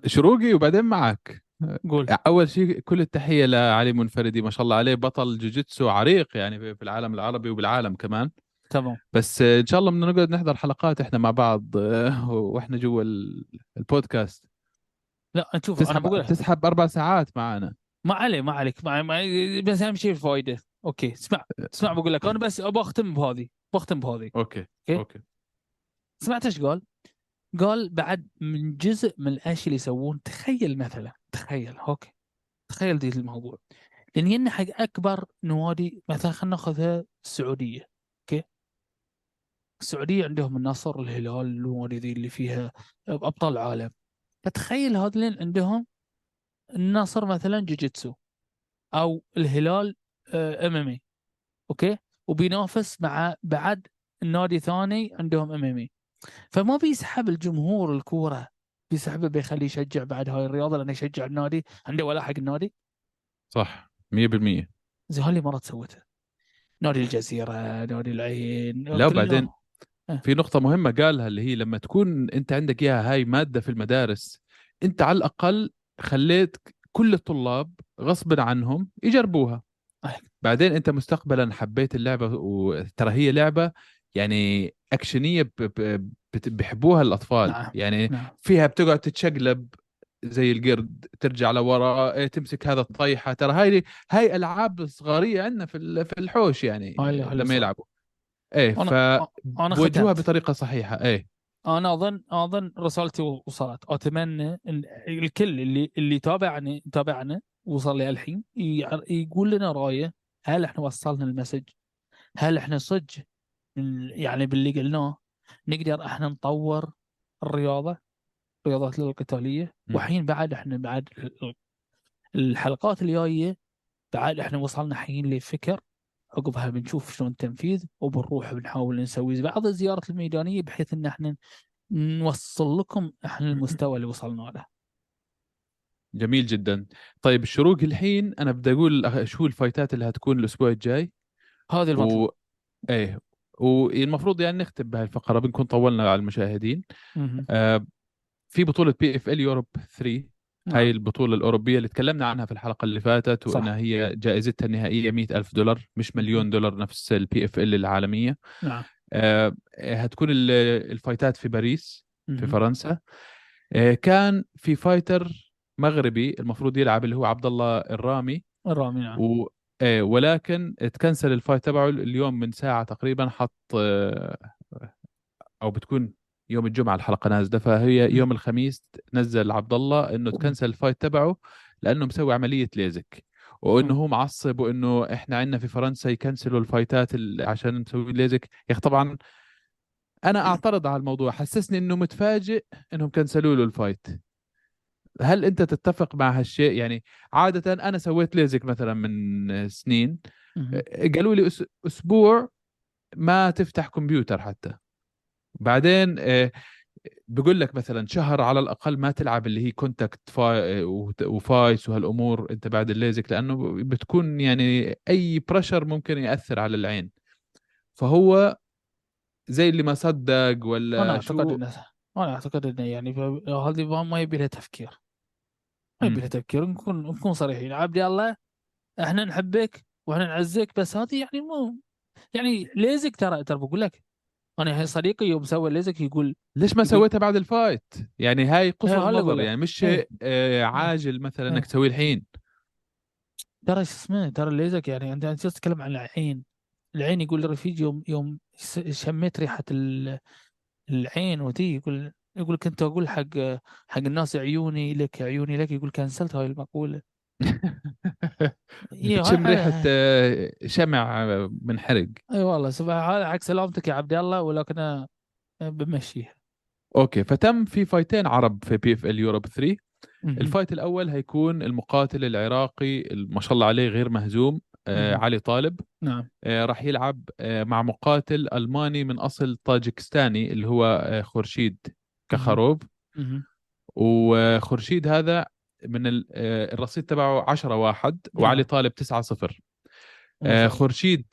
شروقي وبعدين معك. قول. أول شيء كل التحية لعلي منفردي ما شاء الله عليه. بطل جوجيتسو عريق يعني في العالم العربي وبالعالم كمان. تمام. بس إن شاء الله بدنا نقعد نحضر حلقات إحنا مع بعض وإحنا جوا ال- البودكاست. لا شوف أنا بقول تسحب أربع ساعات معنا ما عليه ما عليك ما ما بس أهم شيء الفائده okay اسمع اسمع بقول لك أنا بس بختم بهذه بختم بهذه. okay okay. okay. سمعت إيش قال؟ قال بعد من جزء من الأشياء اللي يسوون تخيل مثلا تخيل okay. تخيل دي الموضوع. لأن ين حق أكبر نوادي مثلا خلينا ناخذها السعودية okay؟ السعودية عندهم النصر الهلال النوادي ذي اللي فيها أبطال العالم فتخيل هذولين عندهم النصر مثلا جوجيتسو أو الهلال MMA okay؟ وبينافس مع بعد النادي ثاني عندهم MMA فما بيسحب الجمهور الكورة بيسحبه بيخليه يشجع بعد هاي الرياضة لأنه يشجع النادي. عنده ولا حق النادي. صح 100% زي هاللي مرات سوته نادي الجزيرة نادي العين لا، كلهم. بعدين في نقطة مهمة قالها اللي هي لما تكون أنت عندك إياها هاي مادة في المدارس أنت على الأقل خليت كل الطلاب غصبا عنهم يجربوها. بعدين أنت مستقبلا حبيت اللعبة وترى هي لعبة يعني أكشنية بيحبوها الأطفال نعم. يعني نعم. فيها بتقعد تتشقلب زي القرد ترجع لورا إيه، تمسك هذا الطيحة ترى هاي هاي ألعاب صغارية عندنا في في الحوش يعني لما. يلعبوا إيه ف أنا بوجهوها ختمت بطريقة صحيحة إيه أنا أظن أظن رسالتي وصلت أتمنى إن الكل اللي اللي يتابعني يتابعنا وصل لي الحين يقول لنا رأيه هل إحنا وصلنا المسج؟ هل إحنا صدق يعني باللي قلناه نقدر إحنا نطور الرياضة الرياضات القتالية. وحين بعد إحنا بعد ال- الحلقات الجاية بعد إحنا وصلنا حين لفكر عقبها بنشوف شلون التنفيذ وبنروح بنحاول نسوي بعض الزيارات الميدانية بحيث ان إحنا نوصل لكم إحنا المستوى اللي وصلنا له. جميل جدا طيب الشروق الحين أنا بدي أقول شو الفايتات اللي هتكون الأسبوع الجاي هذا المطلوب. و... إيه والمفروض يعني نختم بهاي الفقره بنكون طولنا على المشاهدين. آه في بطولة PFL Europe 3 نعم. هاي البطولة الأوروبية اللي تكلمنا عنها في الحلقة اللي فاتت صح. وإنها هي جائزتها النهائية 100 ألف دولار مش مليون دولار نفس ال PFL العالمية نعم آه، هتكون ال- الفايتات في باريس في مهم. فرنسا آه، كان في fighter مغربي المفروض يلعب اللي هو عبد الله الرامي الرامي نعم آه، ولكن تكنسل ال fight تبعه اليوم من ساعة تقريبا حط آه، أو بتكون يوم الجمعة الحلقة نازلة. فهي يوم الخميس نزل عبد الله إنه تكنسل ال fight تبعه لأنه مسوي عملية ليزك وإنه هو معصب وإنه إحنا عندنا في فرنسا يكنسلوا الفايتات ال- عشان نسوي ليزك. يا أخي طبعا أنا أعترض على الموضوع. حسسني إنه متفاجئ إنهم كنسلوا له ال fight. هل أنت تتفق مع هالشيء؟ يعني عادة أنا سويت ليزك مثلا من سنين مهم. قالوا لي أسبوع ما تفتح كمبيوتر حتى. بعدين آه، بقول لك مثلا شهر على الأقل ما تلعب اللي هي contact فاي وت- و fights وهالأمور أنت بعد الليزك لأنه بتكون يعني أي pressure ممكن يأثر على العين. فهو زي اللي ما صدق ولا أنا شو أعتقد إنه أنا أعتقد إنه يعني هذه ما- ما يبي لها تفكير. ما يبي تفكير نكون نكون صريحين عبد الله إحنا نحبك وإحنا نعزك بس هذه يعني مو يعني ليزك ترى ترى بقول لك أنا هي صديقي يوم سوى ليزك يقول ليش ما سويتها بعد الفايت يعني هاي إيه، أقول نظر. يعني مش إيه. شيء آه، عاجل مثلا إيه. إنك تسويه الحين ترى شو اسمه ترى الليزك يعني أنت أنت تتكلم عن العين العين يقول رفيج يوم يوم شميت ريحة ال- العين وتي يقول يقول كنت أقول حق حق الناس عيوني لك عيوني لك يقول كنسلت هاي المقولة. إيه، بتشم هاي- ريحة آه، شمع آه، من حرق إي والله سبحان هذا حق سلامتك يا عبد الله ولكن أنا بمشيها. okay فتم في فايتين عرب في PFL Europe 3 مهم. الفايت الأول هيكون المقاتل العراقي ما شاء الله عليه غير مهزوم آه. علي طالب. نعم. آه راح يلعب آه مع مقاتل ألماني من أصل طاجكستاني اللي هو آه خورشيد. كخروب. وخورشيد هذا من ال- آه، الرصيد تبعه 10 واحد وعلي. طالب 9 0 ما شاء آه،. خورشيد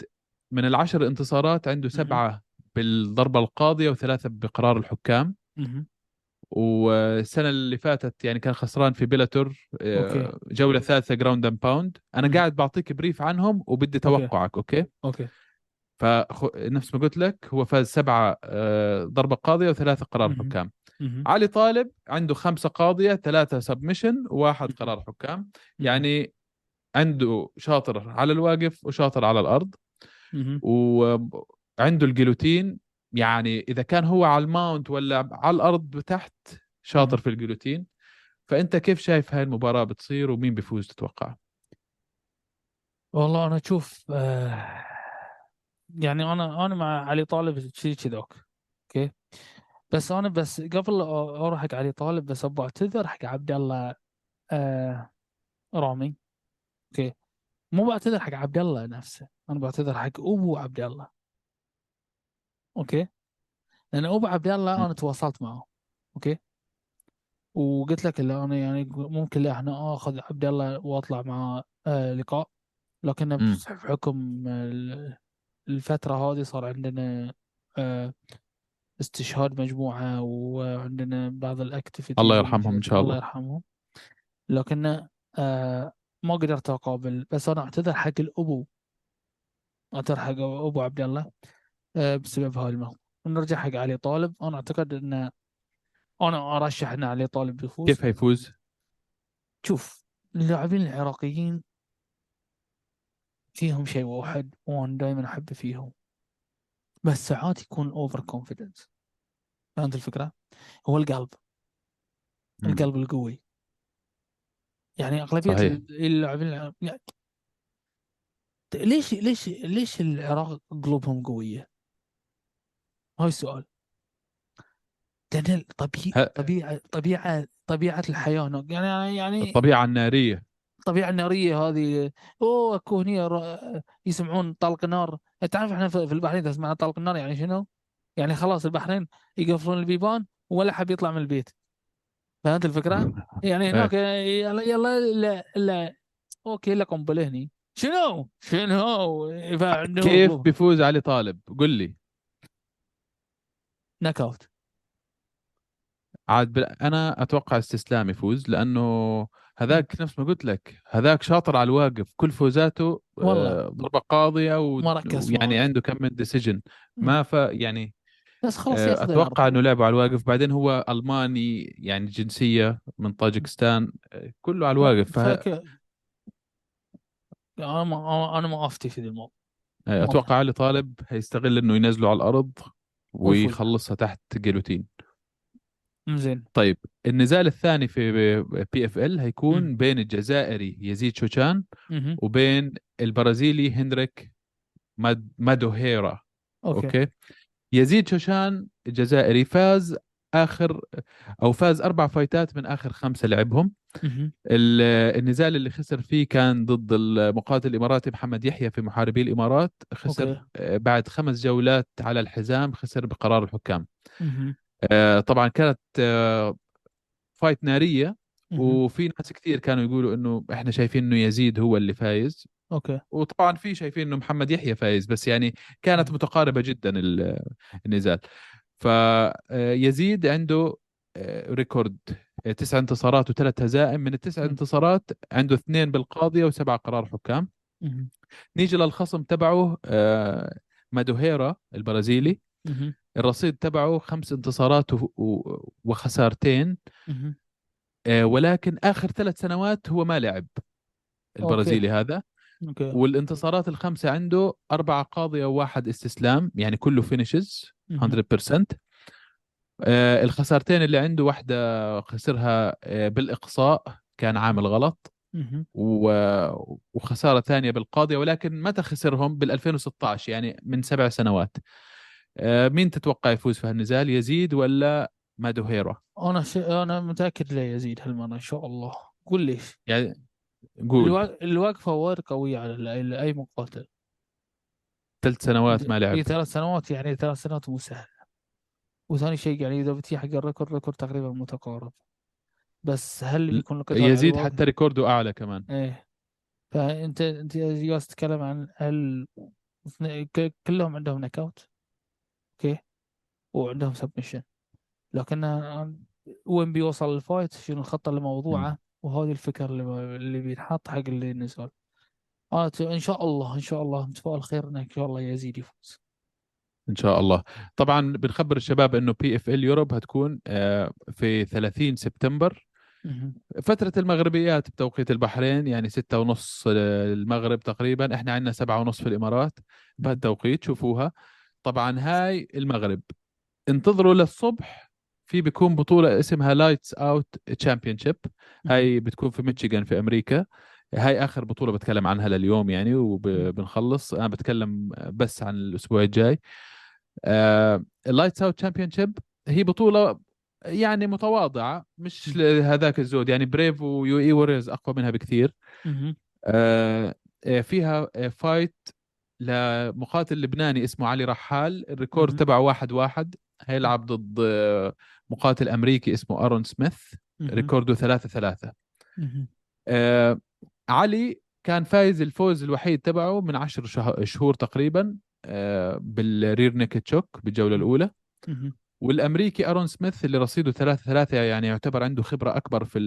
من العشر انتصارات عنده سبعة بالضربة القاضية وثلاثة بقرار الحكام مهم. والسنة اللي فاتت يعني كان خسران في Bellator آه، okay. جولة ثالثة ground and pound أنا مم. قاعد بعطيك brief عنهم وبدي. توقعك okay okay فنفس ما قلت لك هو فاز سبعة آه، ضربة قاضية وثلاثة قرار. حكام. علي طالب عنده خمسة قاضية ثلاثة submission وواحد. قرار حكام. يعني عنده شاطر على الواقف وشاطر على الأرض. مهم. وعنده ال guillotine يعني إذا كان هو على ال mount ولا على الأرض تحت شاطر مم. في ال guillotine فأنت كيف شايف هاي المباراة بتصير ومين بيفوز تتوقع؟ والله أنا أشوف آه يعني أنا أنا مع علي طالب شيء كذاك okay. بس أنا بس قبل أروح حق علي طالب بس أبغى أعتذر حق عبد الله آه رامي. أوكي. مو بعتذر حق عبد الله نفسه أنا بعتذر حق أبو عبد الله. okay. لأن أبو عبد الله. أنا تواصلت معه. okay. وقلت لك اللي أنا يعني ممكن لا إحنا آخذ عبد الله وأطلع معه آه لقاء. لكن. بحكم ال- الفترة هذه صار عندنا آه، استشهاد مجموعة وعندنا بعض ال activities الله يرحمهم إن شاء الله. الله. يرحمهم. لكن آه، ما قدرت أقابل بس أنا أعتذر حق الأبو. أعتذر حق أبو عبد الله آه، بسبب هاي الموضوع ونرجع حق علي طالب. أنا أعتقد إن أنا أرشح إن علي طالب يفوز. كيف هيفوز؟ شوف اللاعبين العراقيين فيهم شيء واحد وأنا دائما احبه فيهم. بس ساعات يكون over confidence فهمت الفكرة؟ هو القلب مم. القلب القوي يعني أغلبية. اللاعبين يعني ليش ليش ليش العراق قلوبهم قوية؟ هاي السؤال لأن طبيعي ه- طبيعه طبيعه طبيعة الحياة يعني يعني الطبيعة النارية الطبيعه الناريه هذه. أوه أكو هني ر- يسمعون طلق نار. تعرف إحنا في البحرين اذا سمعنا طلق النار يعني شنو؟ يعني خلاص البحرين يقفلون البيبان ولا حد يطلع من البيت. فهمت الفكرة؟ يعني هناك يلا يلا لا لا. okay لا قنبله هني. شنو؟ شنو؟ كيف بيفوز علي طالب؟ قل لي. knockout. عاد بل... أنا أتوقع استسلام يفوز لأنه هذاك نفس ما قلت لك هذاك شاطر على الواقف كل فوزاته والله. آه، ضربة قاضية و... ما ركز ويعني معه. عنده كم من decision ما ف يعني بس خلاص آه، أتوقع. إنه لعبه على الواقف بعدين هو ألماني يعني جنسية من طاجكستان آه، كله على الواقف ف... فك... أنا ما أنا ما أفتي في ذي الموضوع أتوقع علي طالب هيستغل إنه ينزله على الأرض. ويخلصها تحت جيلوتين زين. طيب النزال الثاني في بي اف ال هيكون مم. بين الجزائري يزيد شوشان مهم. وبين البرازيلي هنريك ماد مادوريرا. okay, okay؟ يزيد شوشان الجزائري فاز آخر أو فاز أربع fight ات من آخر خمسة لعبهم. النزال اللي خسر فيه كان ضد المقاتل الإماراتي محمد يحيى في محاربي الإمارات. خسر okay. آه، بعد خمس جولات على الحزام خسر بقرار الحكام. طبعا كانت آه، fight نارية مهم. وفي ناس كثير كانوا يقولوا إنه إحنا شايفين إنه يزيد هو اللي فايز okay وطبعا في شايفين إنه محمد يحيى فايز بس يعني كانت متقاربة جدا ال- النزال فيزيد عنده آه، ريكورد آه، تسع انتصارات وثلاث هزائم من التسع. انتصارات عنده اثنين بالقاضيه وسبع قرار حكام. نيجي للخصم تبعه آه، مادوهيرا البرازيلي. الرصيد تبعه خمس انتصارات وخسارتين. آه، ولكن آخر ثلاث سنوات هو ما لعب البرازيلي هذا. okay. والانتصارات الخمسة عنده أربعة قاضية وواحد استسلام يعني كله finishes مهم. 100% آه، الخسارتين اللي عنده واحدة خسرها آه، بالإقصاء كان عامل غلط. و- وخسارة ثانية بالقاضية ولكن متى خسرهم؟ بال 2016 يعني من سبع سنوات. مين تتوقع يفوز في هالنزال؟ يزيد ولا مادوريرا أنا ش... أنا متأكد لا يزيد هالمرة إن شاء الله. قول ليش يعني قول. الوا... الوقفة وايد قويه على أي مقاتل. ثلاث سنوات ما في لعب. ثلاث سنوات يعني ثلاث سنوات مو سهل. وثاني شيء يعني إذا بتجي حق ال record record تقريبا متقارب. بس هل بيكون يزيد؟ حتى record ه أعلى كمان. إيه. فانت أنت جالس تتكلم عن هل كلهم عندهم knockout؟ okay. وعندهم submission لكن وين بيوصل ال fight؟ شنو الخطة اللي موضوعه وهذه الفكر اللي اللي بينحط حق اللي نزل آه إن شاء الله إن شاء الله. نتفائل خير انه إن شاء الله يزيد يفوز. إن شاء الله. طبعا بنخبر الشباب إنه PFL Europe هتكون آه، في 30 سبتمبر. فترة المغربيات بتوقيت البحرين يعني ستة ونص المغرب تقريبا. إحنا عندنا سبعة ونص في الإمارات. بهالتوقيت شوفوها. طبعا هاي المغرب. انتظروا للصبح في بيكون بطولة اسمها Lights Out Championship هاي بتكون في ميشيغان في أمريكا. هاي آخر بطولة بتكلم عنها لليوم يعني وبنخلص. أنا بتكلم بس عن الأسبوع الجاي. ال Lights Out Championship هي بطولة يعني متواضعة مش هذاك الزود. يعني Brave و UAE Warriors أقوى منها بكثير. آه، فيها fight لمقاتل لبناني اسمه علي رحال ال record. تبعه واحد واحد هيلعب ضد آه، مقاتل أمريكي اسمه أرون سميث. record ه ثلاثة ثلاثة. آه، علي كان فايز الفوز الوحيد تبعه من عشر شه- شهور تقريبا آه، بال rear naked choke بالجولة الأولى. والأمريكي أرون سميث اللي رصيده ثلاثة ثلاثة يعني يعتبر عنده خبرة أكبر في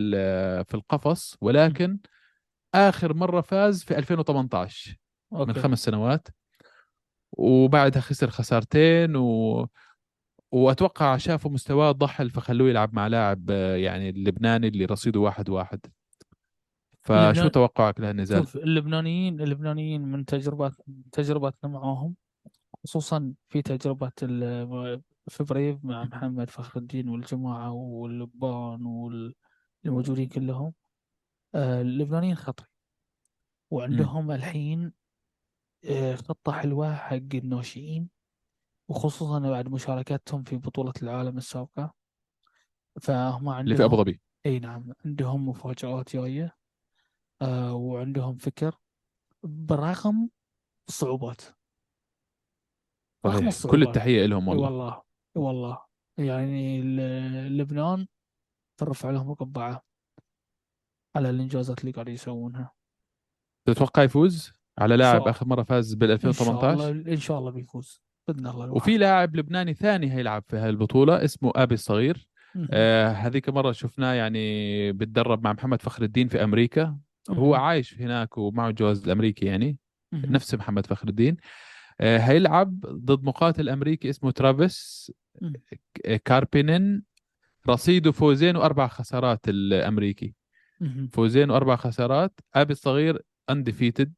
في القفص ولكن آخر مرة فاز في 2018 من okay. خمس سنوات. وبعدها خسر خسارتين و... وأتوقع شافوا مستواه ضحل فخلوه يلعب مع لاعب يعني اللبناني اللي رصيده واحد واحد. فشو اللبنان- توقعك لهالنزال؟ شوف اللبنانيين اللبنانيين من تجربات تجربتنا معاهم خصوصا في تجربة ال- في Brave مع محمد فخر الدين والجماعة واللبان والموجودين كلهم آه، اللبنانيين خطر. وعندهم الحين خطة حلوة حق الناشئين وخصوصا بعد مشاركتهم في بطولة العالم السابقة. فهم عندهم اللي في أبو ظبي. إي نعم عندهم مفاجآت جاية آه وعندهم فكر برغم الصعوبات رغم صحيح كل الصعوبات التحية لهم والله. والله والله. يعني لبنان ترفع لهم القبعة على الإنجازات اللي قاعد يسوونها. تتوقع يفوز؟ على لاعب. آخر مرة فاز بال إن شاء 2018 الله إن شاء الله بيفوز بإذن الله وفي لاعب لبناني ثاني هيلعب في هاي البطولة اسمه أبي الصغير. آه هذيك مرة شفناه يعني بتدرب مع محمد فخر الدين في أمريكا. هو مهم. عايش هناك ومعه جواز الأمريكي يعني. مهم. نفس محمد فخر الدين. آه هيلعب ضد مقاتل أمريكي اسمه ترافيس مم. ك- كاربينين رصيده فوزين وأربع خسارات الأمريكي. مهم. فوزين وأربع خسارات. أبي الصغير undefeated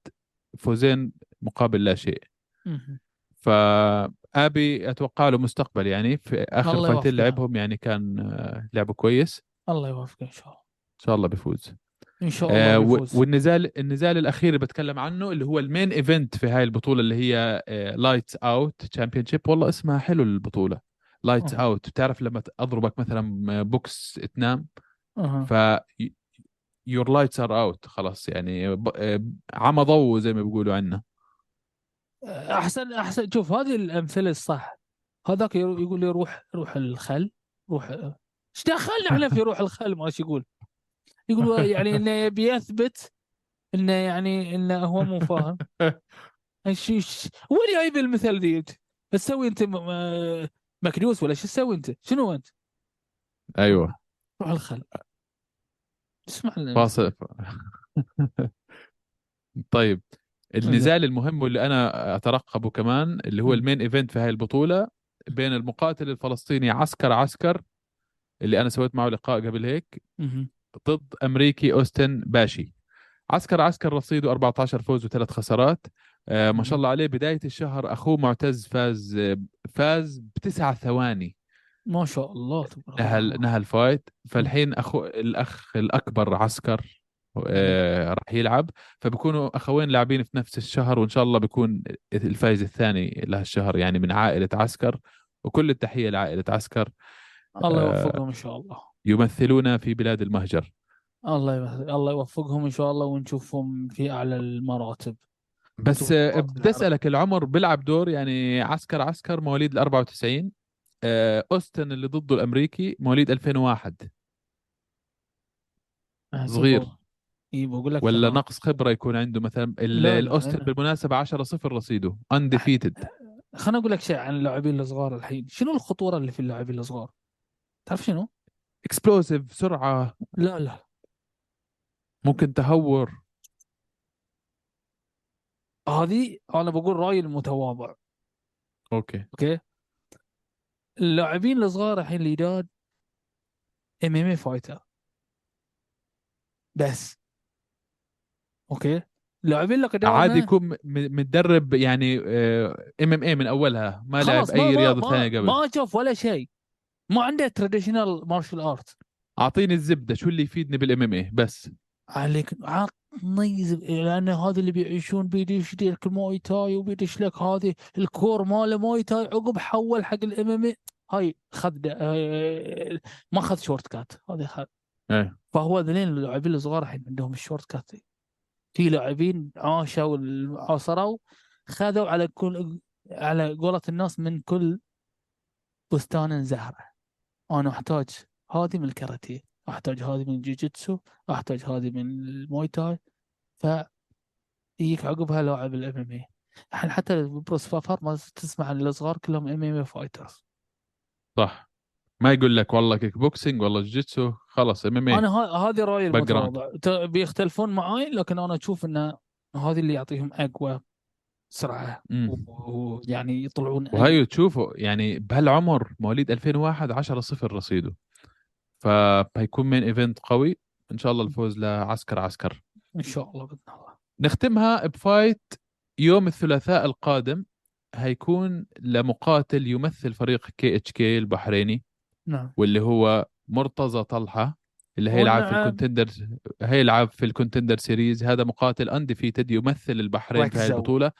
فوزين مقابل لا شيء. فأبي أتوقع له مستقبل يعني. في آخر. fight ين لعبهم يعني كان آه، لعبه كويس. الله يوفقه إن شاء الله. إن شاء الله بيفوز. إن شاء آه الله و- بيفوز. والنزال النزال الأخير اللي بتكلم عنه اللي هو ال main event في هاي البطولة اللي هي lights out championship والله اسمها حلو البطولة. lights أه. out بتعرف لما أضربك مثلا box تنام أها. your lights are out خلاص يعني آه، عمى ضوء زي ما بيقولوا عنا. أحسن أحسن شوف هذه الأمثلة الصح. هذاك يقول لي روح روح الخل روح إيش دخلنا إحنا في روح الخل؟ ما إيش يقول. يقول يعني إنه يبي يثبت إنه يعني إنه هو مو فاهم. إيش وين جايب المثال ذي أنت؟ تسوي أنت م- مكنوس ولا شو تسوي أنت؟ شنو أنت؟ أيوه. روح الخل. اسمع فاصل. طيب النزال المهم واللي أنا أترقبه كمان اللي هو. ال main event في هاي البطولة بين المقاتل الفلسطيني عسكر عسكر اللي أنا سويت معه لقاء قبل هيك. ضد أمريكي أوستن باشي. عسكر عسكر رصيده 14 فوز وثلاث خسارات. آه ما شاء الله عليه بداية الشهر أخوه معتز فاز آه، فاز بتسع ثواني. ما شاء الله تبارك نهى الله. نهى ال fight. فالحين اخو الاخ الأكبر عسكر آه راح يلعب. فبيكونوا أخوين لاعبين في نفس الشهر وإن شاء الله بيكون الفايز الثاني لهالشهر يعني من عائلة عسكر. وكل التحية لعائلة عسكر. الله آه، يوفقهم إن شاء الله. يمثلون في بلاد المهجر. الله يوفق- الله يوفقهم إن شاء الله ونشوفهم في أعلى المراتب. بس آه، بدي أسألك العمر بيلعب دور يعني عسكر عسكر مواليد ال 94 آه، أوستن اللي ضده الأمريكي مواليد 2001 صغير. اي بقول لك ولا نقص خبرة يكون عنده مثلا ال- لا، لا، الأوستن لا. بالمناسبة 10 0 رصيده undefeated خليني أقول لك شيء عن اللاعبين الصغار الحين. شنو الخطورة اللي في اللاعبين الصغار؟ تعرف شنو؟ explosive سرعة. لا لا. ممكن تهور. هذه أنا بقول رايي المتواضع. okay. okay؟ اللاعبين الصغار الحين الجداد MMA fighter بس. أوكي. اللاعبين القدامى عادي يكون متدرب يعني ام ام اي من أولها ما لعب أي ما رياضة ثانية قبل. ما شاف ولا شيء. ما عنده تراديشنال مارشال ارت أعطيني الزبدة شو اللي يفيدني بالام ام اي بس. عليك زب- لأن هذا اللي بيعيشون بيدش لك الماي تاي وبيدش لك هذه الكور ماله ماي تاي عقب حول حق الام إم هاي خذ آه، ما خذ شورت كات هذا خذ. إيه. فهو ذلين اللاعبين الصغار الحين عندهم ال shortcut. في لاعبين عاشوا ال- عاصروا خذوا على كل على قولة الناس من كل بستان زهرة. أنا أحتاج هذه من الكاراتيه أحتاج هذه من الجيجيتسو أحتاج هذه من الموي تاي. ف يجيك عقبها لاعب ال MMA. الحين حتى بروس فافر ما تسمع عن الصغار كلهم MMA fighters. صح. ما يقول لك والله كيك بوكسينج والله جوجيتسو خلص MMA. أنا هذه رأيي. المتواضع. بيختلفون معاي لكن أنا أشوف إن هذه اللي يعطيهم أقوى سرعه ويعني يطلعون. وهي تشوفوا يعني بهالعمر مواليد 2001 10 0 رصيده فهيكون main event قوي. إن شاء الله الفوز لعسكر عسكر. إن شاء الله بإذن الله. نختمها ب fight يوم الثلاثاء القادم. هيكون لمقاتل يمثل فريق KHK البحريني. نعم. واللي هو مرتضى طلحة اللي هيلعب في. ال Contender هيلعب في ال Contender Series. هذا مقاتل undefeated يمثل البحرين في ركزوا. البطولة.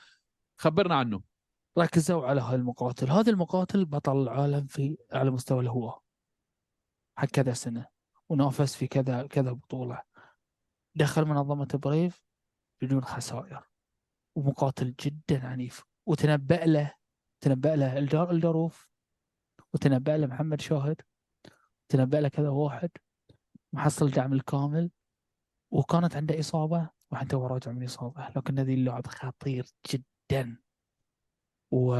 خبرنا عنه. ركزوا على هاي المقاتل. هذا المقاتل بطل العالم في على مستوى الهواة حق كذا سنة ونافس في كذا كذا بطولة. دخل منظمة بريف بدون خسائر ومقاتل جدا عنيف. وتنبأ له تنبأ له إلدار الدروف وتنبأ له محمد شاهد تنبأ له كذا واحد محصل دعم الكامل. وكانت عنده إصابة هو راجع من إصابة. لكن هذه اللاعب خطير جدا. و...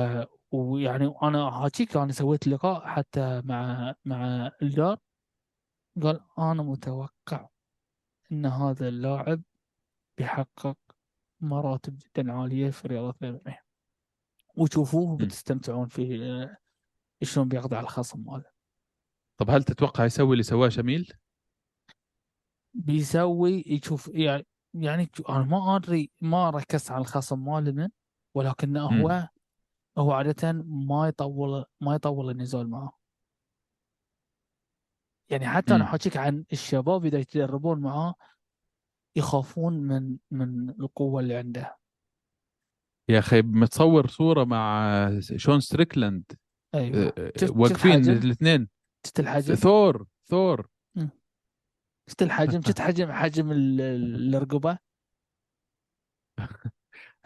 ويعني أنا هاجيك أنا سويت لقاء حتى مع مع الدار قال أنا متوقع إن هذا اللاعب بيحقق مراتب جدا عالية في رياضة الام وشوفوه بتستمتعون فيه آه، شلون بيقضي على الخصم ماله. طب هل تتوقع يسوي اللي سواه شميل؟ بيسوي يشوف يعني يعني أنا ما أدري ما ركزت على الخصم مالنا ولكن هو هو عادة ما يطول ما يطول النزال معه. يعني حتى أنا مم. حاكيك عن الشباب إذا يتدربون معاه يخافون من من القوة اللي عنده. يا أخي متصور صورة مع شون ستريكلاند. أيوه. شفت واقفين؟ الاثنين. شفت الحجم؟ ثور ثور. شفت الحجم؟ شفت حجم حجم ال- ال- الرقبة؟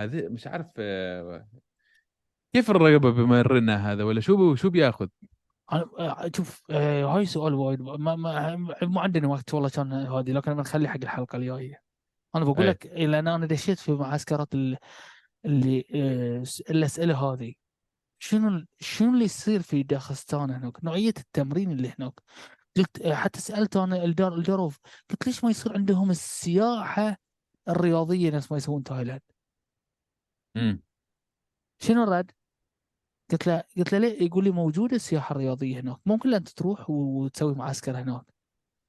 هذه مش عارف أه، كيف الرقبة بمرنا هذا ولا شو شو بياخذ؟ أنا آه، شوف آه، هاي سؤال وايد ما ما ما عندنا وقت والله كان هذه لكن بنخلي حق الحلقة الجاية أنا بقول أي. لك لأن أنا دشيت في معسكرات ال- اللي آه، الأسئلة هذه شنو شنو اللي يصير في داخستان هناك نوعية التمرين اللي هناك قلت حتى سألت أنا الدار الجروف قلت ليش ما يصير عندهم السياحة الرياضية نفس ما يسوون تايلاند مم. شنو الرد؟ قلت له قلت له ليه؟ يقول لي موجوده السياحة الرياضية هناك. ممكن أنت تروح وتسوي معسكر هناك.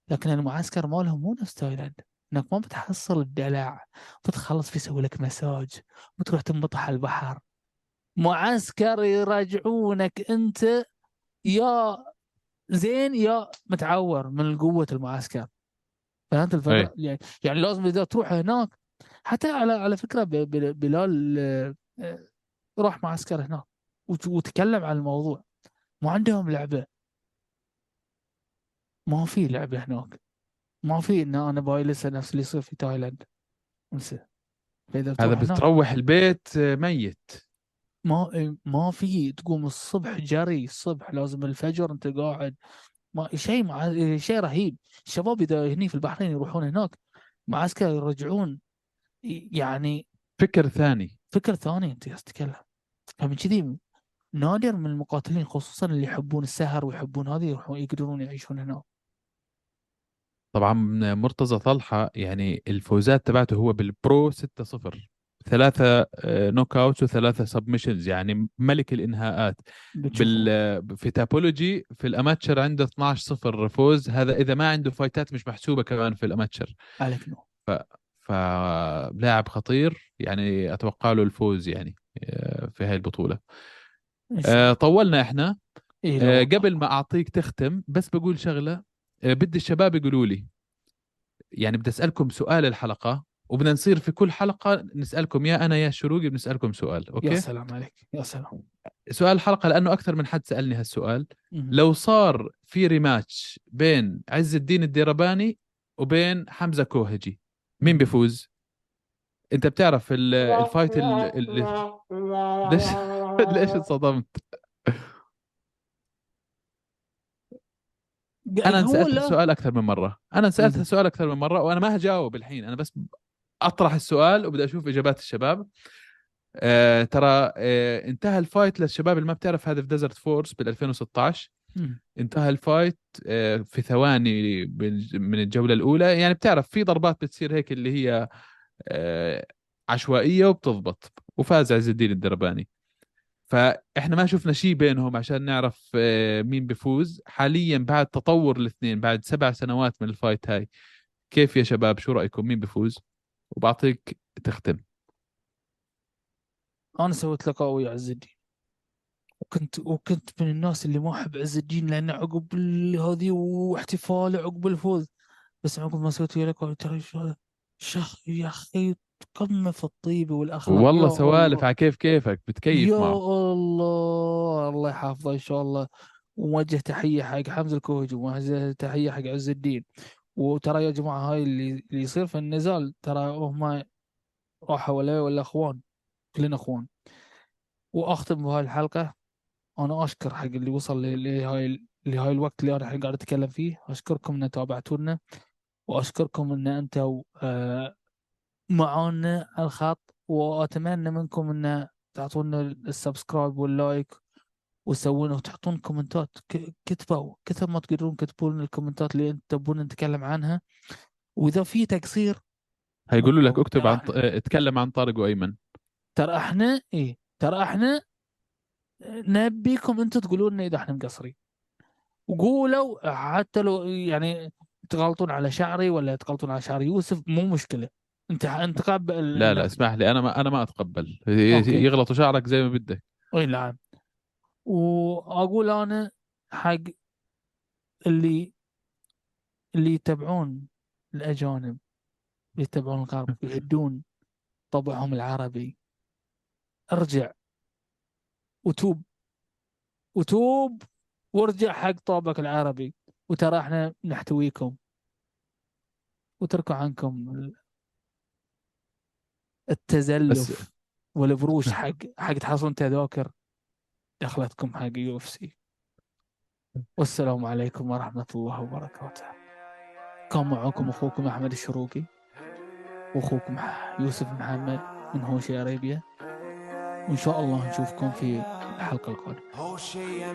لكن المعسكر مالهم مو نفس تايلاند. هناك ما بتحصل الدلع. بتخلص بيسوي لك مساج. بتروح تنبطح على البحر. معسكر يرجعونك أنت يا زين يا متعور من قوة المعسكر. فهمت الفرق؟ يعني يعني لازم إذا تروح هناك حتى على على ب- بلال آه، آه، راح معسكر هناك. وتكلم عن الموضوع. ما عندهم لعبة. ما في لعبة هناك. ما في إن أنا بايلسها نفس اللي يصير في تايلاند. انسى فإذا هذا بتروح البيت ميت. ما ما في. تقوم الصبح جري الصبح لازم الفجر أنت قاعد. ما شيء مع شيء رهيب. الشباب إذا هني في البحرين يروحون هناك معسكر يرجعون. يعني فكر ثاني. فكر ثاني أنت تتكلم فمن كذي نادر من المقاتلين خصوصا اللي يحبون السهر ويحبون هذه يروحون يقدرون يعيشون هناك. طبعا مرتضى طلحة يعني الفوزات تبعته هو بال pro 6-0 ثلاثة knockouts وثلاثة submissions يعني ملك الإنهاءات. بال في Tapology في ال amateur عنده 12 0 فوز. هذا إذا ما عنده فايتات مش محسوبة كمان في ال amateur. نور. فلاعب خطير يعني أتوقع له الفوز يعني آه، في هاي الله. آه، طولنا إحنا. إيه آه، قبل ما أعطيك تختم بس بقول شغلة. آه، بدي الشباب يقولوا لي يعني بدي أسألكم سؤال الحلقة وبدنا نصير في كل حلقة نسألكم يا أنا يا الشروقي بنسألكم سؤال يا أوكي؟ سلام عليك يا سلام. سؤال الحلقة لأنه أكثر من حد سألني هالسؤال. مم. لو صار في ريماتش بين عز الدين الديرباني وبين حمزة كوهجي مين بيفوز؟ أنت بتعرف ال- ال fight ال- اللي ليش انصدمت؟ أنا لا. السؤال أكثر من مرة أنا انسالت مم. السؤال أكثر من مرة وأنا ما هجاوب الحين أنا بس أطرح السؤال وبدي أشوف إجابات الشباب آه ترى آه انتهى ال fight للشباب اللي ما بتعرف هذا في Desert Force بال 2016 مم. انتهى ال fight آه، في ثواني من الجولة الأولى يعني بتعرف في ضربات بتصير هيك اللي هي آه، عشوائية وبتضبط وفاز عز الدين الدرباني فإحنا ما شفنا شيء بينهم عشان نعرف آه، مين بيفوز. حاليا بعد تطور الاثنين بعد سبع سنوات من ال fight هاي كيف يا شباب؟ شو رأيكم؟ مين بيفوز؟ وبعطيك تختم. أنا سويت لقاء ويا عز الدين. وكنت وكنت من الناس اللي ما أحب عز الدين لأنه عقب هذه واحتفاله عقب الفوز. بس عقب ما سويت ويا لقاء ترى شو- شخ يا أخي قمه في الطيبه والأخلاق. والله سوالف. على كيف كيفك بتكيف يا معه. الله. الله يحفظه إن شاء الله. ووجه تحية حق حمزة الكوهجي ووجه تحية حق عز الدين. وترى يا جماعة هاي اللي اللي يصير في النزال ترى هم راحوا ولا ولا أخوان؟ كلنا أخوان. وأختم بهاي الحلقة أنا أشكر حق اللي وصل لهاي لهاي الوقت اللي أنا الحين قاعد أتكلم فيه. أشكركم ان تابعتونا. وأشكركم إن أنتم آه، معانا على الخط وأتمنى منكم إن تعطونا ال subscribe وال like وتسوون وتحطون كومنتات كتبوا كثر ما تقدرون كتبوا لنا الكومنتات اللي انت تبون نتكلم عنها. وإذا في تقصير هيقولوا لك. اكتب عن آه، اتكلم عن طارق وأيمن. ترى إحنا إيه ترى إحنا نبيكم أنتم تقولون لنا إذا إحنا مقصرين. وقولوا حتى لو يعني تغلطون على شعري ولا تغلطون على شعر يوسف مو مشكلة. انت انت قابل لا لا اسمح لي أنا ما أنا ما أتقبل. أوكي. يغلطوا شعرك زي ما بدك. أي نعم. وأقول أنا حق اللي اللي يتبعون الأجانب اللي يتبعون الغرب يهدون طبعهم العربي. ارجع. وتوب. وتوب. وارجع حق طابعك العربي. وترى إحنا نحتويكم. وتركوا عنكم التزلف والبروش حق حق تحصلون تذاكر دخلتكم حق يو إف سي. والسلام عليكم ورحمة الله وبركاته. كان معكم أخوكم أحمد الشروقي وأخوكم يوسف محمد من هوشي أريبيا وإن شاء الله نشوفكم في الحلقة القادمة.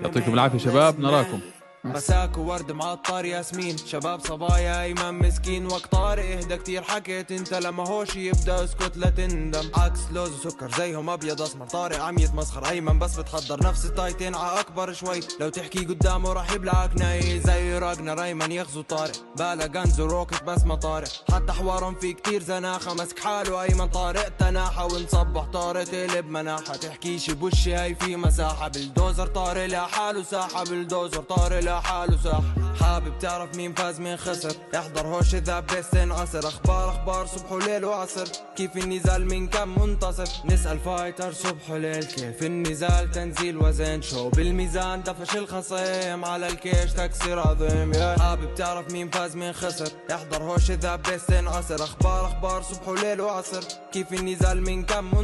يعطيكم العافية شباب نراكم. مساك وورد معطر ياسمين. شباب صبايا ايمن مسكين. وقت طارق إهدى كتير حكيت أنت لما هوش يبدأ اسكت لا تندم. عكس لوز وسكر زيهم أبيض أسمر. طارق عم يتمسخر أيمن بس بتحضر نفس التايتين ع أكبر شوي. لو تحكي قدامه راح يبلعك ناي. زي راجنر أيمن يغزو طارق. بالا غنز وروكت بس ما طارق. حتى حوارهم في كتير زناخة. مسك حاله أيمن طارق. تناحة ونصبح طارق تقلب مناحة. تحكيش بوشي هاي في مساحة. بالدوزر طارق لحاله ساحة. بالدوزر طارق لحاله ساحه حابب تعرف مين فاز مين خسر. احضر هوش إذا بس عصر. أخبار أخبار صبح وليل وعصر. كيف النزال من كم منتصف نسأل فايتر صبح وليل. كيف النزال تنزيل وزن شو بالميزان دفش الخصيم. على الكيش تكسير عظيم يا. حابب تعرف مين فاز مين خسر. احضر هوش إذا بس عصر. أخبار أخبار صبح وليل وعصر. كيف النزال من كم منتصف